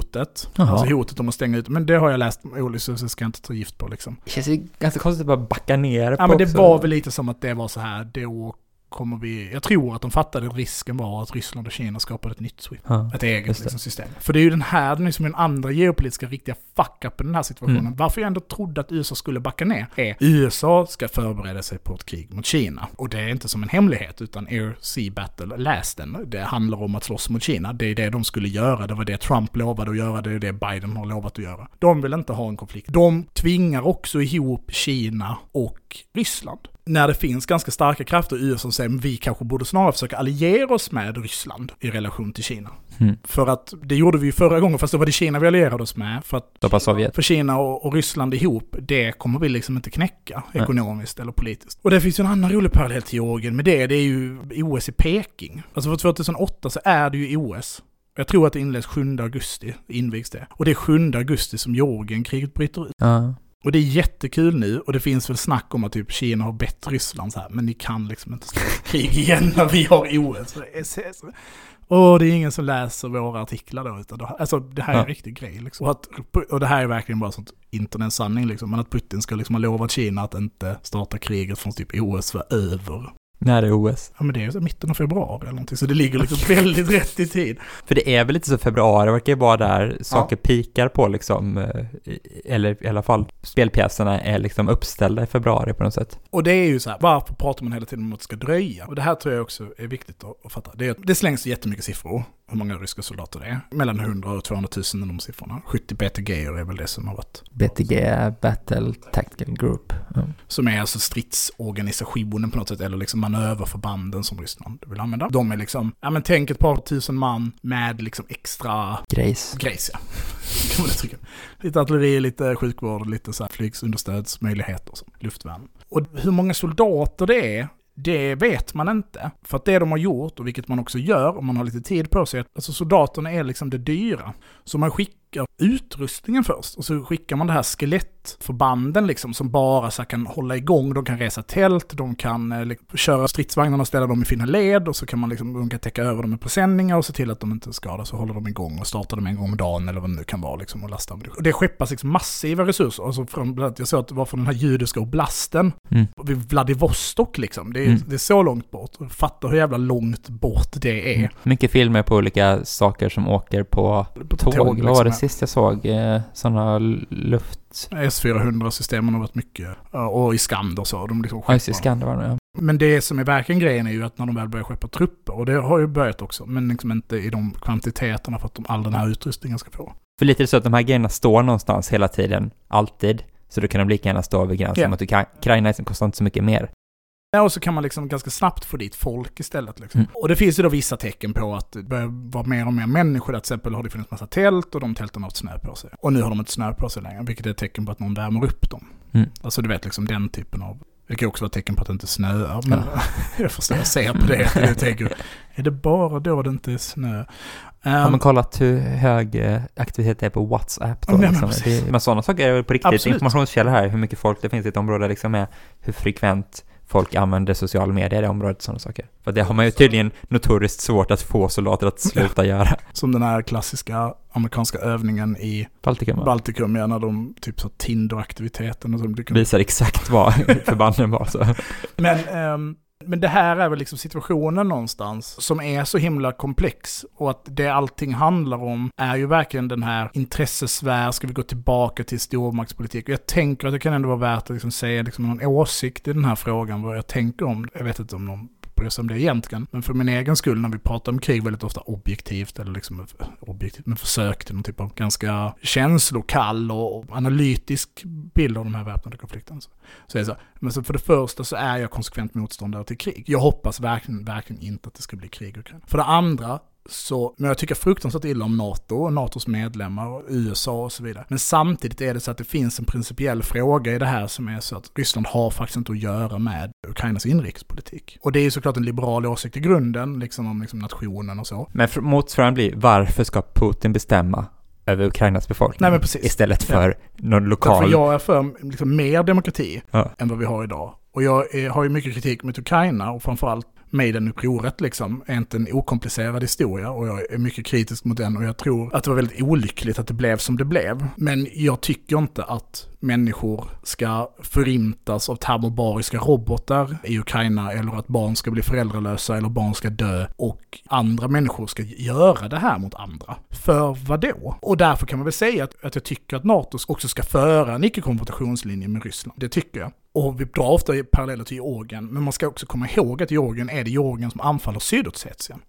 Swift-hotet. Jaha. Alltså hotet om att stänga ut. Men det har jag läst, Oli, så så ska jag inte ta gift på liksom. Det känns ju ganska konstigt att bara backa ner Ja på men det också. var väl lite som att det var så här, då kommer vi... Jag tror att de fattade att risken var att Ryssland och Kina skapade ett nytt Swift. Ja. Ett eget liksom, system. För det är ju den här, den är som den andra geopolitiska riktiga fuck-upen i den här situationen. Mm. Varför jag ändå trodde att USA skulle backa ner är USA ska förbereda sig på ett krig mot Kina. Och det är inte som en hemlighet, utan Air Sea Battle, läs den. Det handlar om att slåss mot Kina. Det är det de skulle göra, det var det Trump lovade att göra, det är det Biden har lovat att göra. De vill inte ha en konflikt. De tvingar också ihop Kina och Ryssland när det finns ganska starka krafter i USA som säger att vi kanske borde snarare försöka alliera oss med Ryssland i relation till Kina. Mm. För att det gjorde vi ju förra gången, fast då var det Kina vi allierade oss med. För att Sovjet. för Kina och, och Ryssland ihop, det kommer vi liksom inte knäcka Nej. ekonomiskt eller politiskt. Och det finns ju en annan rolig parallell till Georgien med det, det är ju OS i Peking. Alltså för 2008 så är det ju OS. Jag tror att det inleds 7 augusti, invigs det. Och det är 7 augusti som Georgienkriget bryter ut. Ja. Och det är jättekul nu och det finns väl snack om att typ Kina har bett Ryssland så här, men ni kan liksom inte starta krig igen när vi har OS. Så det är ingen som läser våra artiklar då, utan det, alltså det här är Ja. en riktig grej liksom. Och, att, och det här är verkligen bara sånt internetsanning liksom, men att Putin ska liksom ha lovat Kina att inte starta kriget från typ OS var över. När det är OS. Ja men det är ju så mitten av februari eller någonting, så det ligger liksom väldigt rätt i tid. För det är väl lite så februari verkar ju vara där saker pikar på liksom, eh, eller i alla fall spelpjäserna är liksom uppställda i februari på något sätt. Och det är ju så här, varför pratar man hela tiden om att det ska dröja? Och det här tror jag också är viktigt att, att fatta. Det, är, det slängs jättemycket siffror, hur många ryska soldater det är. Mellan 100 och 200 000 är de siffrorna. 70 BTG är väl det som har varit. BTG, Battle Tactical Group. Ja. Som är alltså stridsorganisationen på något sätt, eller liksom manöverförbanden som Ryssland vill använda. De är liksom, ja men tänk ett par tusen man med liksom extra Grejs. grejs ja. kan man uttrycka. Lite artilleri, lite sjukvård, lite så här flygsunderstödsmöjligheter luftvärn. Och hur många soldater det är, det vet man inte. För att det de har gjort, och vilket man också gör om man har lite tid på sig, alltså soldaterna är liksom det dyra. Så man skickar utrustningen först, och så skickar man det här skelettförbanden liksom, som bara så kan hålla igång, de kan resa tält, de kan liksom, köra stridsvagnarna och ställa dem i fina led, och så kan man liksom, de kan täcka över dem med presenningar och se till att de inte skadas och hålla dem igång och starta dem en gång om dagen eller vad det nu kan vara liksom, och lasta ammunition. Och det skeppas liksom massiva resurser, alltså från, jag såg att det var från den här judiska oblasten, Mm. vid Vladivostok liksom, det är, Mm. det är så långt bort. Fatta hur jävla långt bort det är. Mm. Mycket filmer på olika saker som åker på På tåg. tåg, liksom. Sist jag såg? Eh, sådana luft... S400-systemen har varit mycket. Och i Skander så. De liksom Ja, just skeppar. Skander var det, ja. Men det som är verkligen grejen är ju att när de väl börjar skeppa trupper, och det har ju börjat också, men liksom inte i de kvantiteterna för att de, all den här utrustningen ska få. För lite så att de här grejerna står någonstans hela tiden, alltid. Så då kan de lika gärna stå vid gränsen Ja. mot Ukra- Ukraina som kostar inte så mycket mer. Ja, och så kan man liksom ganska snabbt få dit folk istället. Liksom. Mm. Och det finns ju då vissa tecken på att det börjar vara mer och mer människor. Till exempel har det funnits massa tält och de tälten har haft snö på sig. Och nu har de inte snö på sig längre, vilket är ett tecken på att någon värmer upp dem. Mm. Alltså du vet, liksom den typen av... Det kan också vara ett tecken på att det inte snöar. Men Ja. jag förstår, jag ser på det. Jag tänker, är det bara då det inte är snö? Har Ehm, man kollat hur hög eh, aktivitet det är på WhatsApp då? Men liksom? det, men sådana saker är väl på riktigt Absolut. informationskällor här, hur mycket folk det finns i ett område liksom med hur frekvent folk använder sociala medier i det området, sådana saker. För det har man ju tydligen notoriskt svårt att få soldater att sluta göra. Som den här klassiska amerikanska övningen i Baltikum va? Baltikum, ja, när de typ så Tinder-aktiviteten. Och så, visar exakt vad förbanden var så. Men, ehm, men det här är väl liksom situationen någonstans som är så himla komplex och att det allting handlar om är ju verkligen den här intressesfär, ska vi gå tillbaka till stormaktspolitik? Och jag tänker att det kan ändå vara värt att liksom säga liksom någon åsikt i den här frågan, vad jag tänker om, jag vet inte om någon på det som det egentligen, men för min egen skull när vi pratar om krig väldigt ofta objektivt, eller liksom objektivt, men försök till någon typ av ganska känslokall och analytisk bild av de här väpnade konflikterna. Så, så är det så. Men så för det första så är jag konsekvent motståndare till krig. Jag hoppas verkligen, verkligen inte att det ska bli krig i Ukraina. För det andra så, men jag tycker fruktansvärt illa om NATO och NATOs medlemmar och USA och så vidare. Men samtidigt är det så att det finns en principiell fråga i det här som är så att Ryssland har faktiskt inte att göra med Ukrainas inrikespolitik. Och det är ju såklart en liberal åsikt i grunden, liksom om liksom nationen och så. Men motfrågan blir, varför ska Putin bestämma över Ukrainas befolkning? Nej, men. Istället för någon lokal... Därför jag är för liksom, mer demokrati Ja. än vad vi har idag. Och jag har ju mycket kritik mot Ukraina och framförallt Maiden-upproret liksom är inte en okomplicerad historia och jag är mycket kritisk mot den och jag tror att det var väldigt olyckligt att det blev som det blev. Men jag tycker inte att människor ska förintas av termobariska robotar i Ukraina eller att barn ska bli föräldralösa eller barn ska dö och andra människor ska göra det här mot andra. För vad då? Och därför kan man väl säga att, att jag tycker att NATO också ska föra en icke-konfrontationslinje med Ryssland. Det tycker jag. Och vi drar ofta paralleller till Georgien, men man ska också komma ihåg att Georgien är det Georgien som anfaller Sydossetien.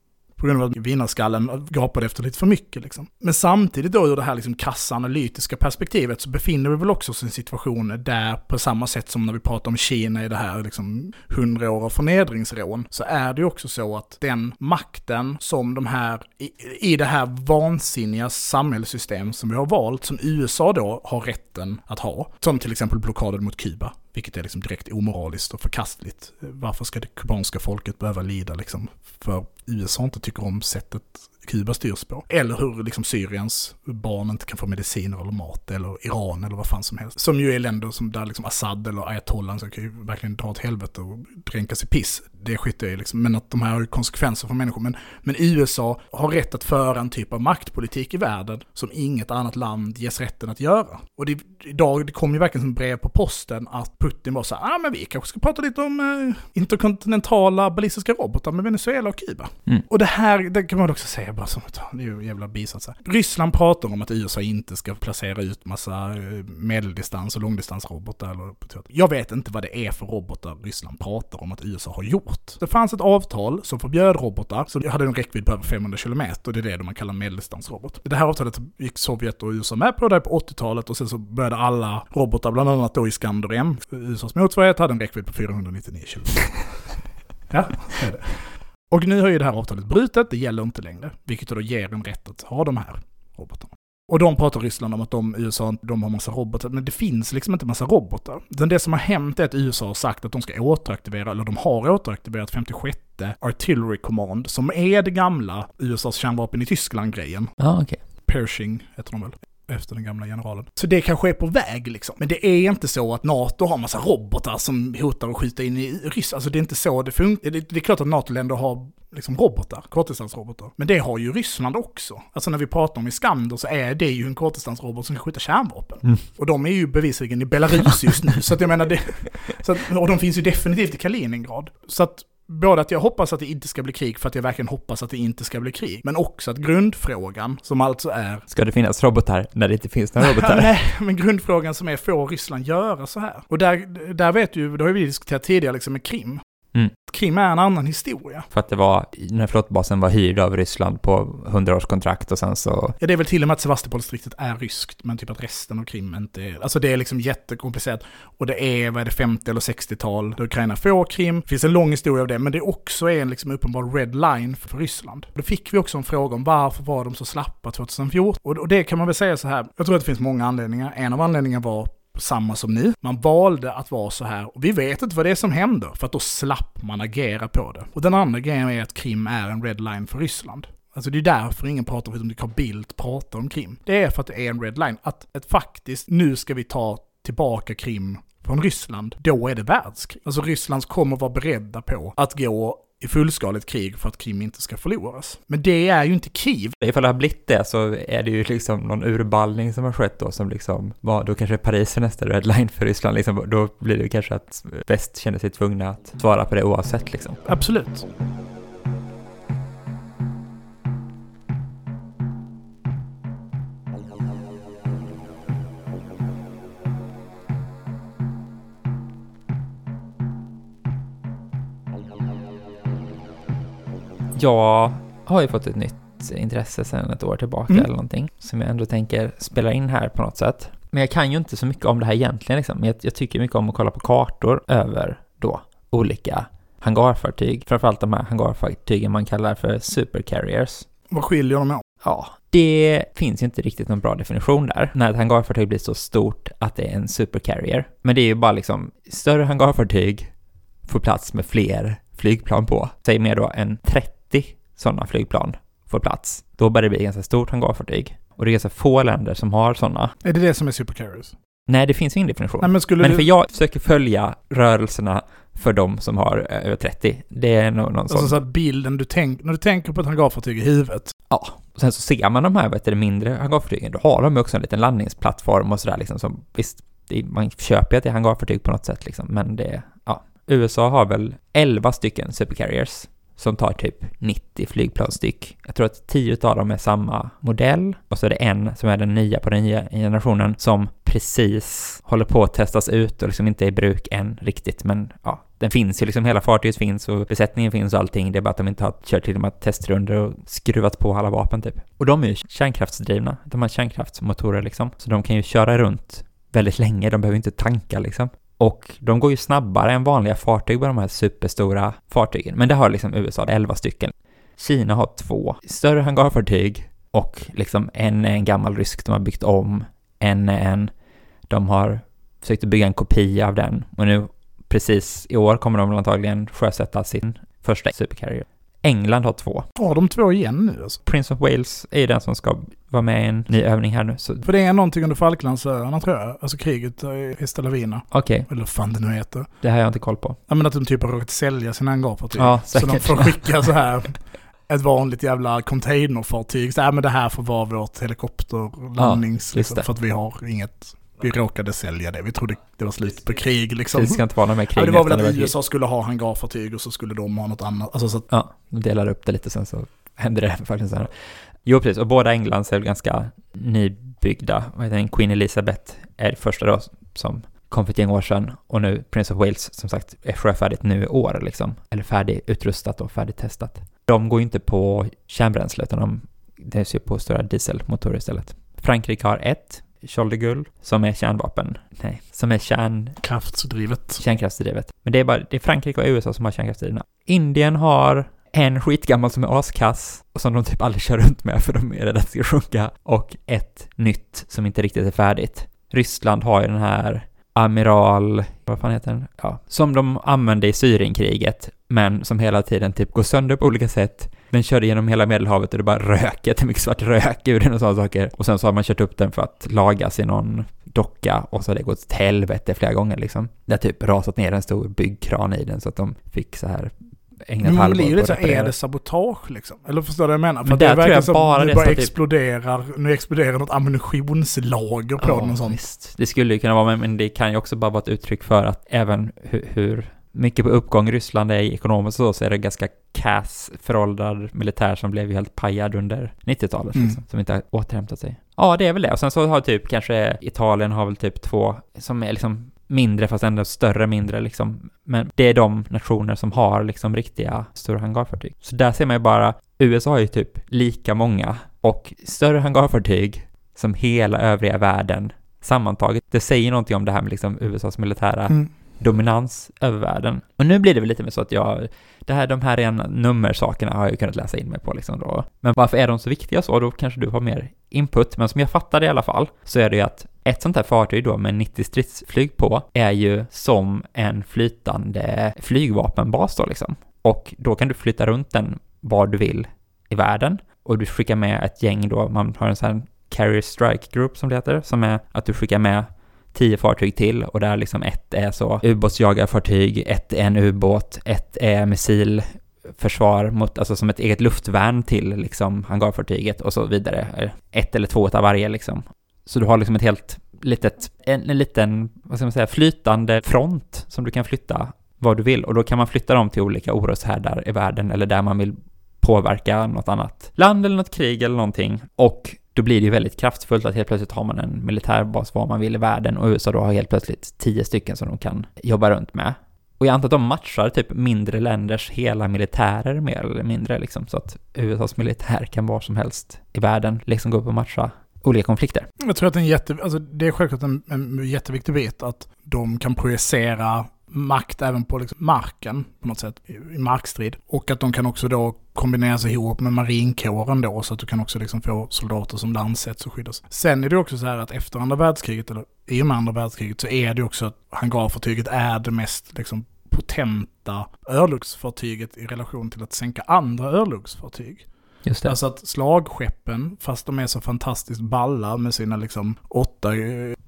På grund av att vinnarskallen gapade efter lite för mycket. Liksom. Men samtidigt då ur det här liksom krassa analytiska perspektivet så befinner vi väl också oss i en situation där på samma sätt som när vi pratar om Kina i det här liksom 100 år av förnedringsrån så är det ju också så att den makten som de här, i, i det här vansinniga samhällssystem som vi har valt, som USA då har rätten att ha, som till exempel blockaden mot Kuba, vilket är liksom direkt omoraliskt och förkastligt. Varför ska det kubanska folket behöva lida liksom för USA inte tycker om sättet Kuba styrs på. Eller hur liksom Syriens barn inte kan få mediciner eller mat, eller Iran eller vad fan som helst. Som ju är länder som där liksom Assad eller ayatollah så kan ju verkligen dra åt helvete och dränkas i piss. Det skiter jag i liksom. Men att de här har konsekvenser för människor. Men, men USA har rätt att föra en typ av maktpolitik i världen som inget annat land ges rätten att göra. Och det, idag, det kom ju verkligen som brev på posten att Putin var så här, ah men vi kanske ska prata lite om eh, interkontinentala ballistiska robotar med Venezuela och Kuba. Mm. Och det här, det kan man också säga bara som, det är ju jävla bisats här. Ryssland pratar om att USA inte ska placera ut massa eh, medeldistans och långdistansrobotar. Eller, jag vet inte vad det är för robotar Ryssland pratar om att USA har gjort. Det fanns ett avtal som förbjöd robotar, som hade en räckvidd på över 500 km, och det är det man kallar medeldistansrobot. Det här avtalet gick Sovjet och USA med på där på 80-talet, och sen så började alla robotar, bland annat då Iskander M, USAs motsvarighet, hade en räckvidd på 499 km. ja, det är det. Och nu har ju det här avtalet brutet, det gäller inte längre, vilket då ger en rätt att ha de här robotarna. Och de pratar Ryssland om att de, USA, de har massa robotar, men det finns liksom inte massa robotar. Utan det som har hänt är att USA har sagt att de ska återaktivera, eller de har återaktiverat 56 Artillery Command, som är det gamla USAs kärnvapen i Tyskland-grejen. Ja, okej. Pershing heter de väl efter den gamla generalen. Så det kanske är på väg liksom. Men det är inte så att NATO har massa robotar som hotar att skjuta in i Ryssland. Alltså det är inte så det funkar. Det, det är klart att NATO-länder har liksom robotar, kortdistansrobotar. Men det har ju Ryssland också. Alltså när vi pratar om Iskander så är det ju en kortdistansrobot som kan skjuta kärnvapen. Mm. Och de är ju bevisligen i Belarus just nu. så att jag menar det, att, och de finns ju definitivt i Kaliningrad. Så att både att jag hoppas att det inte ska bli krig för att jag verkligen hoppas att det inte ska bli krig. Men också att grundfrågan, som alltså är... Ska det finnas robotar när det inte finns några robotar? Nej, men grundfrågan som är, får Ryssland göra så här? Och där, där vet du, det har vi diskuterat tidigare liksom med Krim. Mm. Krim är en annan historia. För att det var, när flottbasen var hyrd av Ryssland på 100-årskontrakt och sen så... Ja, det är väl till och med att Sevastopoldistriktet är ryskt, men typ att resten av Krim inte är... Alltså det är liksom jättekomplicerat. Och det är, vad är det, 50 eller 60-tal, då Ukraina får Krim. Det finns en lång historia av det, men det är också en liksom uppenbar red line för Ryssland. Då fick vi också en fråga om varför var de så slappa 2014? Och, och det kan man väl säga så här, jag tror att det finns många anledningar. En av anledningarna var samma som nu. Man valde att vara så här och vi vet inte vad det är som händer för att då slapp man agera på det. Och den andra grejen är att Krim är en red line för Ryssland. Alltså det är därför ingen pratar om, Carl Bildt pratar om Krim. Det är för att det är en red line. Att att faktiskt, nu ska vi ta tillbaka Krim från Ryssland, då är det världskrig. Alltså Ryssland kommer vara beredda på att gå i fullskaligt krig för att Krim inte ska förloras. Men det är ju inte Kiev. Ifall det har blivit det så är det ju liksom någon urballning som har skett då som liksom var, då kanske Paris är nästa redline för Ryssland liksom, då blir det kanske att väst känner sig tvungna att svara på det oavsett liksom. Absolut. Jag har ju fått ett nytt intresse sedan ett år tillbaka Mm. eller någonting, som jag ändå tänker spela in här på något sätt. Men jag kan ju inte så mycket om det här egentligen liksom. Men jag, jag tycker mycket om att kolla på kartor över då olika hangarfartyg, framförallt de här hangarfartygen man kallar för supercarriers. Vad skiljer de åt? Ja, det finns ju inte riktigt någon bra definition där, när ett hangarfartyg blir så stort att det är en supercarrier. Men det är ju bara liksom, större hangarfartyg får plats med fler flygplan på. Säg mer då än 30 sådana flygplan får plats. Då börjar det bli ganska stort hangarfartyg. Och det är ganska få länder som har sådana. Är det det som är supercarriers? Nej, det finns ingen definition. Nej men skulle Men du... för jag försöker följa rörelserna för de som har eh, över 30. Det är nog någon Alltså sån. så bilden du tänker, när du tänker på ett hangarfartyg i huvudet. Ja, och sen så ser man de här, vet du, mindre hangarfartygen, då har de också en liten landningsplattform och sådär liksom som, visst, det, man köper ju att det är hangarfartyg på något sätt liksom, men det, ja. USA har väl 11 stycken supercarriers som tar typ 90 flygplan styck. Jag tror att 10 av dem är samma modell och så är det en som är den nya på den nya generationen som precis håller på att testas ut och liksom inte är i bruk än riktigt, men ja, den finns ju liksom, hela fartyget finns och besättningen finns och allting. Det är bara att de inte har kört till de här testrundor och skruvat på alla vapen typ. Och de är ju kärnkraftsdrivna. De har kärnkraftsmotorer liksom. Så de kan ju köra runt väldigt länge. De behöver inte tanka liksom. Och de går ju snabbare än vanliga fartyg på de här superstora fartygen. Men det har liksom USA 11 stycken. Kina har två större hangarfartyg och liksom en är en gammal rysk de har byggt om. En är en, de har försökt bygga en kopia av den och nu precis i år kommer de antagligen sjösätta sin första supercarrier. England har två. Har de två igen nu alltså? Prince of Wales är den som ska vara med i en ny övning här nu. Så För det är någonting under Falklandsöarna tror jag. Alltså kriget i Stellavina. okej, Eller vad fan det nu heter. det här har jag inte koll på. Ja men att de typ har råkat sälja sina hangarfartyg. Ja, så de säkert. får skicka så här ett vanligt jävla containerfartyg. Så här, men det här får vara vårt helikopterlandnings... Ja, liksom, för att vi har inget... Vi råkade sälja det. Vi trodde det var slut på krig liksom. Det ska inte vara någon mer Ja, krig. det var väl att. USA skulle ha hangarfartyg och så skulle de ha något annat. Alltså så att, Ja, de delar upp det lite sen så händer det faktiskt. Här. Jo, precis. Och båda Englands är väl ganska nybyggda. Vad heter den? Queen Elizabeth är det första då som kom för ett gäng år sedan. Och nu Prince of Wales, som sagt, är sjöfärdigt nu i år liksom. Eller färdigutrustat och färdigtestat. De går ju inte på kärnbränsle, utan de drivs ju på stora dieselmotorer istället. Frankrike har ett, Charles de Gaulle, som är kärnvapen. Nej, som är kärn... kraftsdrivet. kärnkraftsdrivet. Men det är bara det är Frankrike och USA som har kärnkraftsdrivna. Indien har en skitgammal som är askass och som de typ aldrig kör runt med för de är rädda att ska sjunka och ett nytt som inte riktigt är färdigt. Ryssland har ju den här Amiral, vad fan heter den? Ja, som de använde i Syrienkriget, men som hela tiden typ går sönder på olika sätt. Den körde genom hela Medelhavet och det bara rök, jättemycket svart rök ur den och sådana saker. Och sen så har man kört upp den för att lagas i någon docka och så har det gått till helvete flera gånger liksom. Det har typ rasat ner en stor byggkran i den så att de fick så här ägna ett halvår blir att så är det sabotage liksom? Eller förstår du vad jag menar? För Men att det verkar som bara nu det bara typ- exploderar, nu exploderar något ammunitionslager på den och sånt. Visst, det skulle ju kunna vara, men- men det kan ju också bara vara ett uttryck för att även hur, hur mycket på uppgång Ryssland är i ekonomiskt och så, så är det ganska kass, föråldrad militär som blev ju helt pajad under 90-talet, Mm. liksom, som inte har återhämtat sig. Ja, det är väl det. Och sen så har typ kanske Italien har väl typ två som är liksom mindre fast ändå större mindre liksom. Men det är de nationer som har liksom riktiga stora hangarfartyg. Så där ser man ju bara, USA har ju typ lika många och större hangarfartyg som hela övriga världen sammantaget. Det säger någonting om det här med liksom USAs militära Mm dominans över världen. Och nu blir det väl lite mer så att jag, det här, de här rena nummersakerna har jag ju kunnat läsa in mig på liksom då. Men varför är de så viktiga så? Då kanske du har mer input. Men som jag fattar det i alla fall, så är det ju att ett sånt här fartyg då med 90 stridsflyg på är ju som en flytande flygvapenbas då liksom. Och då kan du flytta runt den var du vill i världen. Och du skickar med ett gäng då, man har en sån här Carrier Strike Group som det heter, som är att du skickar med tio fartyg till och där liksom ett är så ubåtsjagarfartyg, ett är en ubåt, ett är missil, försvar mot, alltså som ett eget luftvärn till liksom hangarfartyget och så vidare. Ett eller två av varje liksom. Så du har liksom ett helt litet, en, en liten, vad ska man säga, flytande front som du kan flytta vad du vill och då kan man flytta dem till olika oroshärdar i världen eller där man vill påverka något annat land eller något krig eller någonting. Och då blir det ju väldigt kraftfullt att helt plötsligt har man en militärbas var man vill i världen och USA då har helt plötsligt tio stycken som de kan jobba runt med. Och jag antar att de matchar typ mindre länders hela militärer mer eller mindre liksom så att USAs militär kan var som helst i världen liksom gå upp och matcha olika konflikter. Jag tror att det är en jätte, alltså det är självklart en, en jätteviktig bit att de kan projicera makt även på liksom marken på något sätt i, markstrid. Och att de kan också då kombineras ihop med marinkåren då så att du kan också liksom få soldater som landsätts och skyddas. Sen är det också så här att efter andra världskriget, eller i och med andra världskriget, så är det också att hangarfartyget är det mest liksom potenta örlogsfartyget i relation till att sänka andra örlogsfartyg. Just det. Alltså att slagskeppen, fast de är så fantastiskt balla med sina liksom 8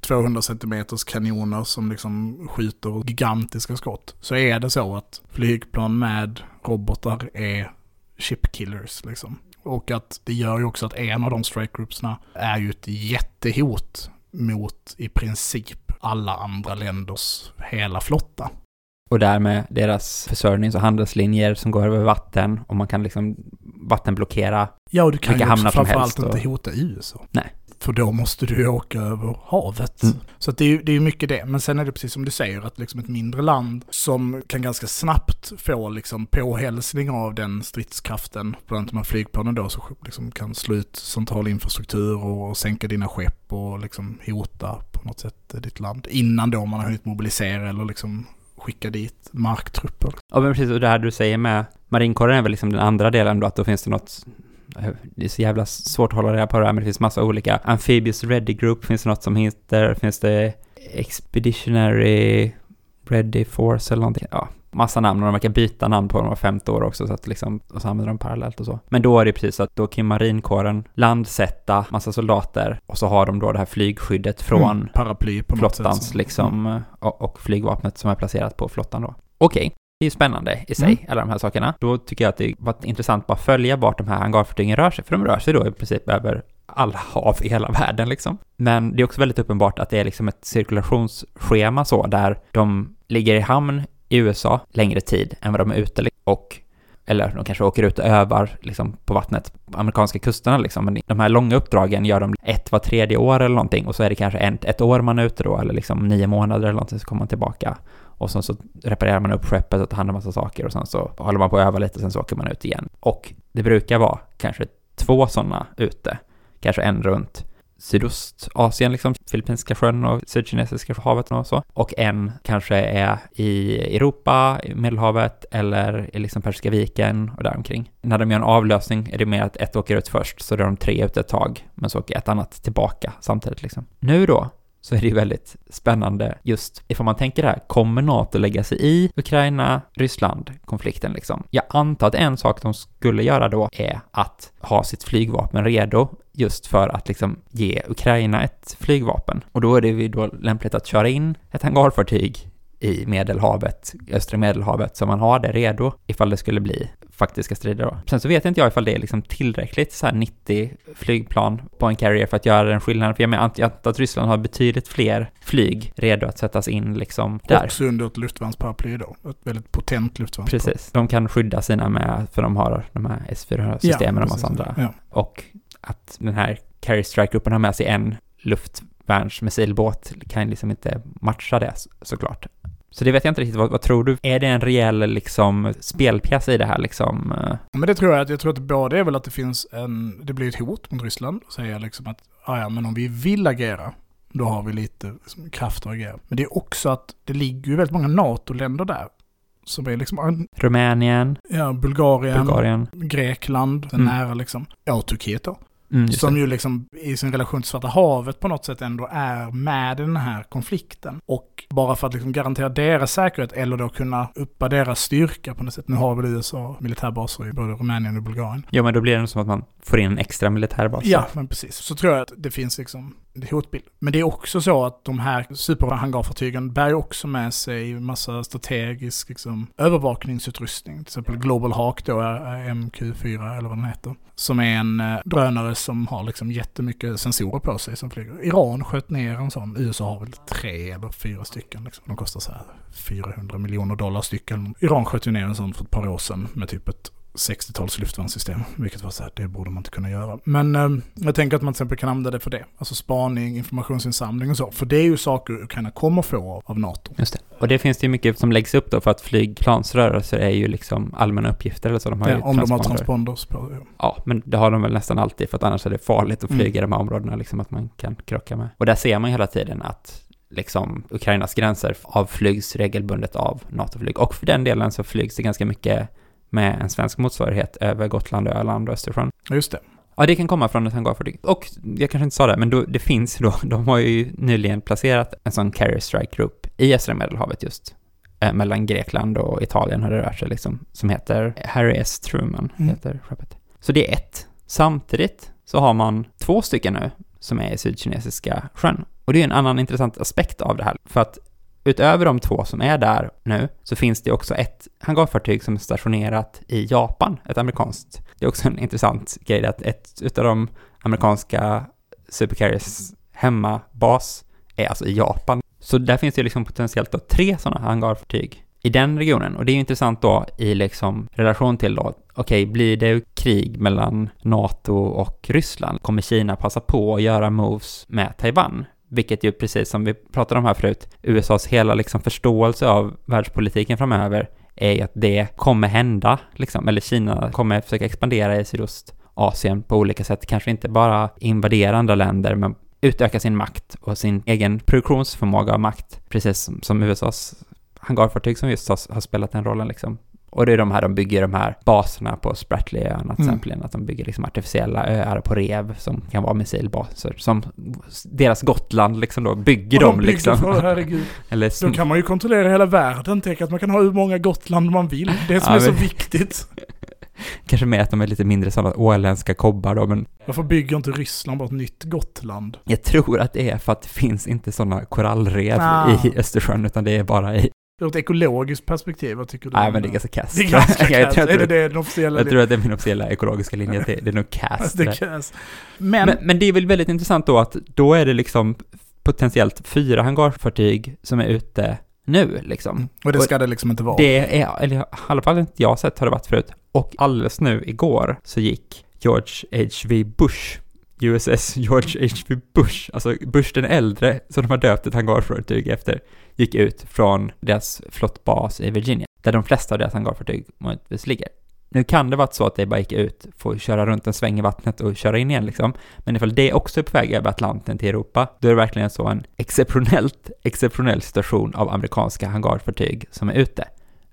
200 cm kanoner som liksom skjuter gigantiska skott. Så är det så att flygplan med robotar är chipkillers liksom. Och att det gör ju också att en av de strike groupsna är ju ett jättehot mot i princip alla andra länders hela flotta. Och därmed deras försörjnings och handelslinjer som går över vatten och man kan liksom vattenblockera. Ja, och du kan Vilka ju hamnar också som framförallt helst och- inte hota USA. Nej. För då måste du ju åka över havet. Mm. Så det är ju det är ju mycket det. Men sen är det precis som du säger, att liksom ett mindre land som kan ganska snabbt få liksom påhälsning av den stridskraften, bland annat de här flygplanen då, så liksom kan slå ut central infrastruktur och sänka dina skepp och liksom hota på något sätt ditt land. Innan då man har hunnit mobilisera eller liksom skicka dit marktrupper. Ja men precis, och det här du säger med marinkåren är väl liksom den andra delen då, att då finns det något det är så jävla svårt att hålla reda på det här, men det finns massa olika. Amphibious Ready Group finns det något som heter, finns det Expeditionary Ready Force eller någonting. Ja, massa namn och de verkar byta namn på dem var femte år också så att liksom, och så använder de parallellt och så. Men då är det precis så att då kan marinkåren landsätta massa soldater och så har de då det här flygskyddet från Mm, paraply på något sätt. flottans som- liksom och, och flygvapnet som är placerat på flottan då. Okej. Det är ju spännande i sig, Mm. alla de här sakerna. Då tycker jag att det var intressant att bara följa vart de här hangarfartygen rör sig, för de rör sig då i princip över alla hav i hela världen liksom. Men det är också väldigt uppenbart att det är liksom ett cirkulationsschema så, där de ligger i hamn i USA längre tid än vad de är ute liksom, och eller de kanske åker ut och övar liksom, på vattnet på amerikanska kusterna liksom. Men de här långa uppdragen gör de ett var tredje år eller någonting och så är det kanske ett, ett år man är ute då eller liksom nio månader eller någonting så kommer man tillbaka och sen så reparerar man upp skeppet och tar hand om massa saker och sen så håller man på att öva lite och sen så åker man ut igen. Och det brukar vara kanske två sådana ute, kanske en runt Sydostasien, liksom Filippinska sjön och Sydkinesiska havet och så. Och en kanske är i Europa, i Medelhavet eller i liksom Persiska viken och däromkring. När de gör en avlösning är det mer att ett åker ut först, så då är de tre ute ett tag, men så åker ett annat tillbaka samtidigt liksom. Nu då, så är det ju väldigt spännande just ifall man tänker det här, kommer NATO lägga sig i Ukraina-Ryssland-konflikten liksom? Jag antar att en sak de skulle göra då är att ha sitt flygvapen redo just för att liksom ge Ukraina ett flygvapen. Och då är det ju då lämpligt att köra in ett hangarfartyg i Medelhavet, östra Medelhavet, så man har det redo ifall det skulle bli faktiska strider då. Sen så vet inte jag ifall det är liksom tillräckligt så här 90 flygplan på en carrier för att göra den skillnaden. För jag menar antar att Ryssland har betydligt fler flyg redo att sättas in liksom där. Också under ett luftvärnsparaply då. Ett väldigt potent luftvärnsparaply. Precis. De kan skydda sina med, för de har de här S400-systemen och massa andra. Ja. Och att den här Carrier Strike-gruppen har med sig en luftvärnsmissilbåt kan liksom inte matcha det så- såklart. Så det vet jag inte riktigt, vad, vad tror du? Är det en rejäl liksom spelpjäs i det här liksom? eh? Men det tror jag att, jag tror att både är väl att det finns en, det blir ett hot mot Ryssland säga liksom att, "Ah, ja men om vi vill agera, då har vi lite liksom, kraft att agera. Men det är också att det ligger ju väldigt många NATO-länder där. Som är liksom, Rumänien, ja, Bulgarien, Bulgarien? Grekland, Mm. nära liksom. Ja, och Turkiet då. Mm, som det. ju liksom i sin relation till Svarta havet på något sätt ändå är med i den här konflikten. Och bara för att liksom garantera deras säkerhet eller då kunna uppa deras styrka på något sätt. Nu har väl USA militärbaser i både Rumänien och Bulgarien. Ja, men då blir det som att man får in en extra militärbas. Ja, men precis. Så tror jag att det finns liksom hotbild. Men det är också så att de här superhangarfartygen bär också med sig massa strategisk liksom, övervakningsutrustning. Till exempel Global Hawk då, eh, MQ4 eller vad den heter. Som är en eh, drönare som har liksom jättemycket sensorer på sig som flyger. Iran sköt ner en sån. USA har väl tre eller fyra stycken. Liksom. De kostar så här 400 miljoner dollar stycken. Iran sköt ju ner en sån för ett par år sedan med typ ett 60-tals luftvärnssystem. Vilket var så här, det borde man inte kunna göra. Men eh, jag tänker att man till exempel kan använda det för det. Alltså spaning, informationsinsamling och så. För det är ju saker Ukraina kommer få av, av NATO. Just det. Och det finns det ju mycket som läggs upp då för att flygplansrörelser är ju liksom allmänna uppgifter eller så. De har Ja, ju om de har transponders på. Ja. Ja, men det har de väl nästan alltid för att annars är det farligt att Mm. flyga i de här områdena liksom att man kan krocka med. Och där ser man hela tiden att liksom Ukrainas gränser avflygs regelbundet av NATO-flyg. Och för den delen så flygs det ganska mycket med en svensk motsvarighet över Gotland, Öland och Östersjön. Just det. Ja, det kan komma från ett hangarfartyg. Och jag kanske inte sa det, men då, det finns då, de har ju nyligen placerat en sån carrier strike group i östra medelhavet just. Eh, mellan Grekland och Italien har det rört sig liksom. Som heter Harry S. Truman, Mm. heter skeppet. Så det är ett. Samtidigt så har man två stycken nu som är i Sydkinesiska sjön. Och det är en annan intressant aspekt av det här. För att utöver de två som är där nu så finns det också ett hangarfartyg som är stationerat i Japan, ett amerikanskt. Det är också en intressant grej att ett utav de amerikanska supercarriers hemmabas är alltså i Japan. Så där finns det liksom potentiellt då tre sådana hangarfartyg i den regionen. Och det är ju intressant då i liksom relation till då, okej, blir det krig mellan NATO och Ryssland? Kommer Kina passa på att göra moves med Taiwan? Vilket ju precis som vi pratade om här förut, USAs hela liksom förståelse av världspolitiken framöver är ju att det kommer hända, liksom, eller Kina kommer försöka expandera i Sydostasien på olika sätt, kanske inte bara invadera andra länder, men utöka sin makt och sin egen produktionsförmåga av makt, precis som, som USAs hangarfartyg som just har, har spelat den rollen liksom. Och det är de här, de bygger de här baserna på Spratleyöarna till Mm. exempel, att de bygger liksom artificiella öar på rev som kan vara missilbaser. Som deras Gotland liksom då, bygger Och de, bygger liksom. För, herregud. Eller Då kan man ju kontrollera hela världen. Tänk att man kan ha hur många Gotland man vill. Det som Ja, är så men- viktigt. kanske med att de är lite mindre sådana åländska kobbar då, men Varför bygger inte Ryssland bara ett nytt Gotland? jag tror att det är för att det finns inte sådana korallrev Ah. i Östersjön, utan det är bara i... Ur ett ekologiskt perspektiv, vad tycker du? Nej, men det är ganska kass. Det är ganska jag, kass. tror, Är det det den officiella jag tror att det är min officiella ekologiska linje, det, det är nog kass. Det är kass. Men, Men, men det är väl väldigt intressant då att då är det liksom potentiellt fyra hangarfartyg som är ute nu liksom. och det ska det liksom inte vara. Det är, eller i alla fall inte jag sett har det varit förut. Och alldeles nu igår så gick George H.V. Bush, USS George H.V. Bush, alltså Bush den äldre, som de har döpt ett hangarfartyg efter, gick ut från deras flottbas i Virginia, där de flesta av deras hangarfartyg möjligtvis ligger. Nu kan det vara så att det bara gick ut, få köra runt en sväng i vattnet och köra in igen liksom. Men ifall det också är på väg över Atlanten till Europa, då är det verkligen så en exceptionellt, exceptionell situation av amerikanska hangarfartyg som är ute.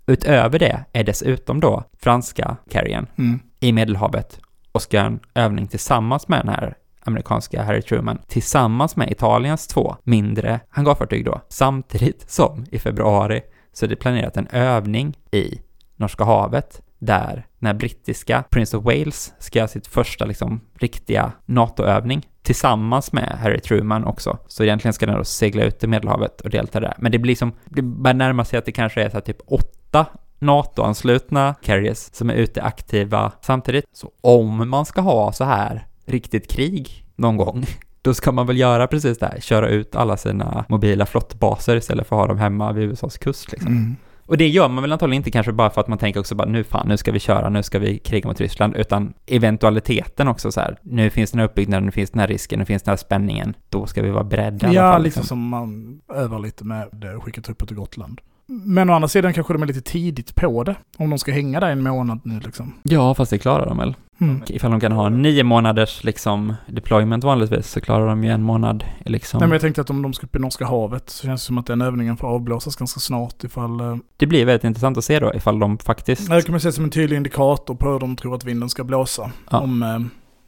Utöver det är dessutom då franska carriern Mm. i Medelhavet och ska göra en övning tillsammans med den här amerikanska Harry Truman, tillsammans med Italiens två mindre hangarfartyg då, samtidigt som i februari så är det planerat en övning i Norska havet där när brittiska Prince of Wales ska göra sitt första liksom riktiga NATO-övning tillsammans med Harry Truman också. Så egentligen ska den då segla ut i Medelhavet och delta där. Men det blir som, det börjar närma sig att det kanske är så här typ åtta NATO-anslutna carriers som är ute aktiva samtidigt. Så om man ska ha så här riktigt krig någon gång, då ska man väl göra precis det här, köra ut alla sina mobila flottbaser istället för att ha dem hemma vid USAs kust liksom. Mm. Och det gör man väl antagligen inte kanske bara för att man tänker också bara nu fan, nu ska vi köra, nu ska vi kriga mot Ryssland, utan eventualiteten också så här, nu finns den här uppbyggnaden, nu finns den här risken, nu finns den här spänningen, då ska vi vara beredda Ja, fall, liksom som man övar lite med det och skickar trupper till Gotland. Men å andra sidan kanske de är lite tidigt på det. Om de ska hänga där en månad nu liksom. Ja, fast det klarar de väl. Mm. Ifall de kan ha nio månaders liksom deployment vanligtvis så klarar de ju en månad liksom. Nej men jag tänkte att om de ska upp i Norska havet så känns det som att den övningen får avblåsas ganska snart ifall... eh, Det blir väldigt intressant att se då ifall de faktiskt... Det kan man se som en tydlig indikator på hur de tror att vinden ska blåsa. Ja. Om, eh,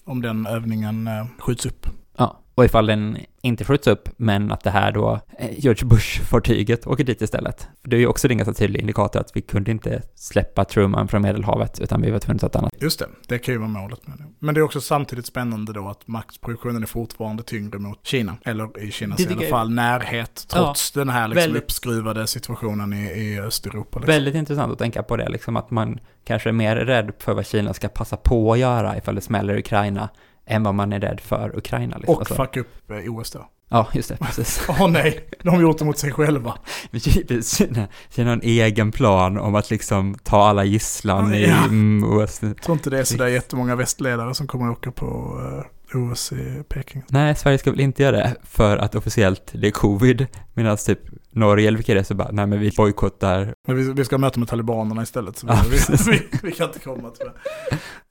om den övningen eh, skjuts upp. Ja, och ifall den inte skjuts upp, men att det här då, eh, George Bush-fartyget åker dit istället. För det är ju också en ganska tydlig indikator att vi kunde inte släppa Truman från Medelhavet, utan vi var tvungna att ta ett annat. Just det, det kan ju vara målet med det. Men det är också samtidigt spännande då att maktproduktionen är fortfarande tyngre mot Kina. Eller i Kinas i alla jag- fall närhet, trots den här liksom väldigt- uppskruvade situationen i, i Östeuropa. Liksom. Väldigt intressant att tänka på det, liksom att man kanske är mer rädd för vad Kina ska passa på att göra ifall det smäller i Ukraina, än vad man är rädd för Ukraina. Liksom. Och fucka upp eh, OS då. Ja, just det, precis. Åh nej, de har gjort det mot sig själva. Kina, Kina har en egen plan om att liksom ta alla gisslan i Ja. mm, OS. Jag tror inte det är sådär jättemånga västledare som kommer att åka på eh, OS i Peking. Nej, Sverige ska väl inte göra det för att officiellt det är covid, medan typ Norge eller vilka det är så bara, nej men vi bojkottar. Men vi, vi ska möta med talibanerna istället. Så Ja, vi, vi, vi kan inte komma tyvärr.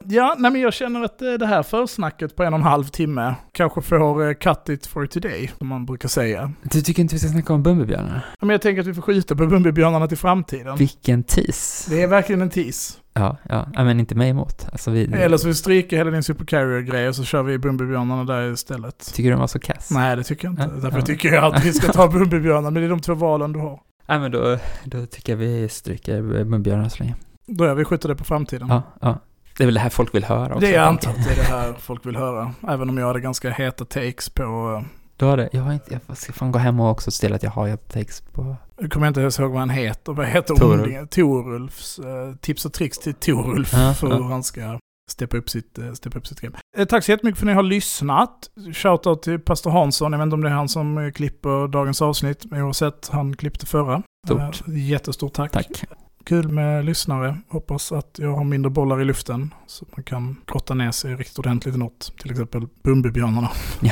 Ja, nej men jag känner att eh, det här försnacket på en och en halv timme kanske får eh, cut it for today, som man brukar säga. Du tycker inte vi ska snacka om Bumbibjörnarna? Ja, Men jag tänker att vi får skjuta på Bumbibjörnarna till framtiden. Vilken tease! Det är verkligen en tease. Ja, ja, men inte mig emot. Alltså vi... Eller så vi stryker hela din supercarrier-grej och så kör vi Bumbibjörnarna där istället. Tycker du de var så kass? Nej, det tycker jag inte. Ja, Därför ja. tycker jag att vi ska ta Bumbibjörnarna, men det är de två valen du har. Nej men då, då tycker jag vi stryker Bumbibjörnarna så länge. Då gör vi skjuter det på framtiden. Ja, ja. Det är väl det här folk vill höra också. det är jag jag antar att det är det här folk vill höra. Även om jag hade ganska heta takes på... eh, Du har det? Jag har inte, jag ska fan gå hem och också ställa att jag har ett text på... Nu kommer jag inte ens ihåg vad han heter. Vad heter Torulf. Torulf. Torulfs eh, tips och tricks till Torulf Ja, för ja. hur han ska steppa upp sitt, uh, steppa upp sitt game. Eh, tack så jättemycket för att ni har lyssnat. Shoutout till Pastor Hansson. Jag vet inte om det är han som eh, klipper dagens avsnitt, men oavsett, han klippte förra. Stort. Eh, jättestort tack. Tack. Kul med lyssnare. Hoppas att jag har mindre bollar i luften så att man kan grotta ner sig riktigt ordentligt i något. Till exempel Bumbibjörnarna.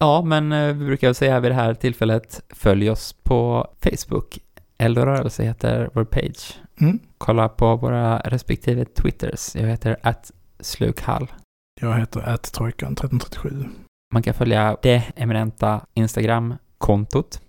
Ja, men eh, vi brukar säga vid det här tillfället, följ oss på Facebook. Eldrörelse heter vår page. Mm. Kolla på våra respektive Twitters. Jag heter att slukhall. Jag heter attrojkan1337. Man kan följa det eminenta Instagram-kontot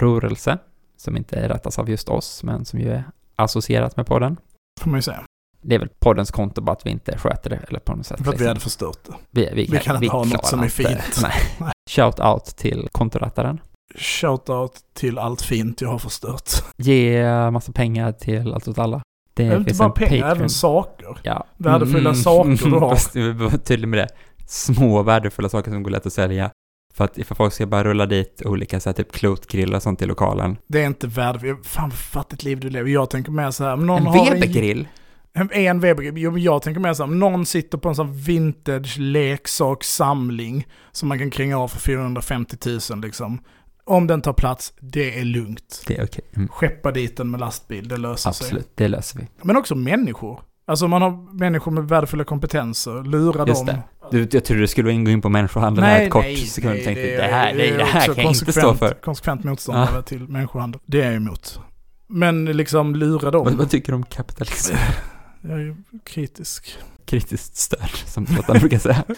eld.och.rorelse som inte rättas av just oss, men som ju är associerat med podden. Får man ju säga. Det är väl poddens konto, bara att vi inte sköter det, eller på något sätt. För att vi liksom. hade förstört det. vi, vi, vi kan inte ha något som är inte- fint. Nej. Shout out till kontorattaren. Shoutout till allt fint jag har förstört. Ge massa pengar till allt åt alla. Det inte finns bara en pengar, Patreon. även saker. Ja. Värdefulla saker du har. Fast vi tydlig med det. Små värdefulla saker som går lätt att sälja. För att ifall folk ska bara rulla dit olika så här, typ klotgrillar och sånt i lokalen. Det är inte värdefullt. Fan vad fattigt liv du lever. Jag tänker mer så här. Någon En Webergrill? En, en Webergrill. Jo, jag tänker mer så här. Om någon sitter på en sån vintage leksakssamling som man kan kringa av för 450 000 liksom. Om den tar plats, det är lugnt. Det är okej. Mm. Skeppa dit den med lastbil, det löser sig. Absolut, det löser vi. Men också människor. Alltså man har människor med värdefulla kompetenser, lura Just dem. det. Du, jag trodde du skulle gå in på människohandel här ett kort sekund. nej, tänkte, det, det, här, nej, det här kan jag inte stå för. Konsekvent motståndare till människohandel. Det är jag emot. Men liksom lura dem. Vad, vad tycker du om kapitalism? Jag är ju kritisk. Kritiskt stöd, som Zlatan brukar säga.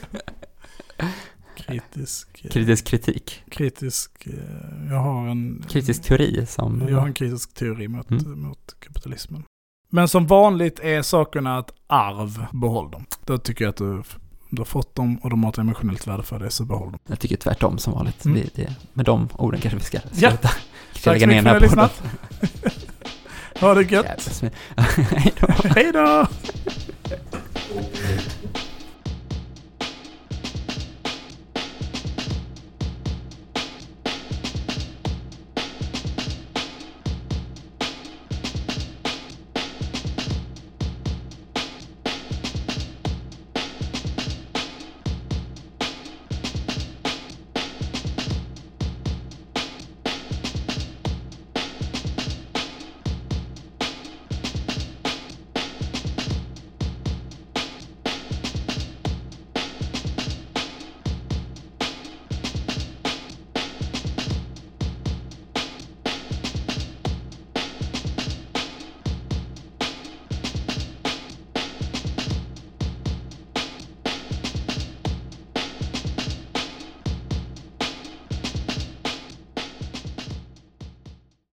Kritisk. eh, Kritisk kritik. kritisk. eh, Jag har en... Kritisk teori som... Jag har en kritisk teori mot, Mm. mot kapitalismen. Men som vanligt är sakerna ett arv. Behåll dem. Då tycker jag att du, du har fått dem och de har ett emotionellt värde för dig, så behåll dem. Jag tycker tvärtom som vanligt. Mm. Vi, det, med de orden kanske vi ska Ja. sluta. Tack så mycket för att här ni har lyssnat. Ha det gött. Hej då. Hej då!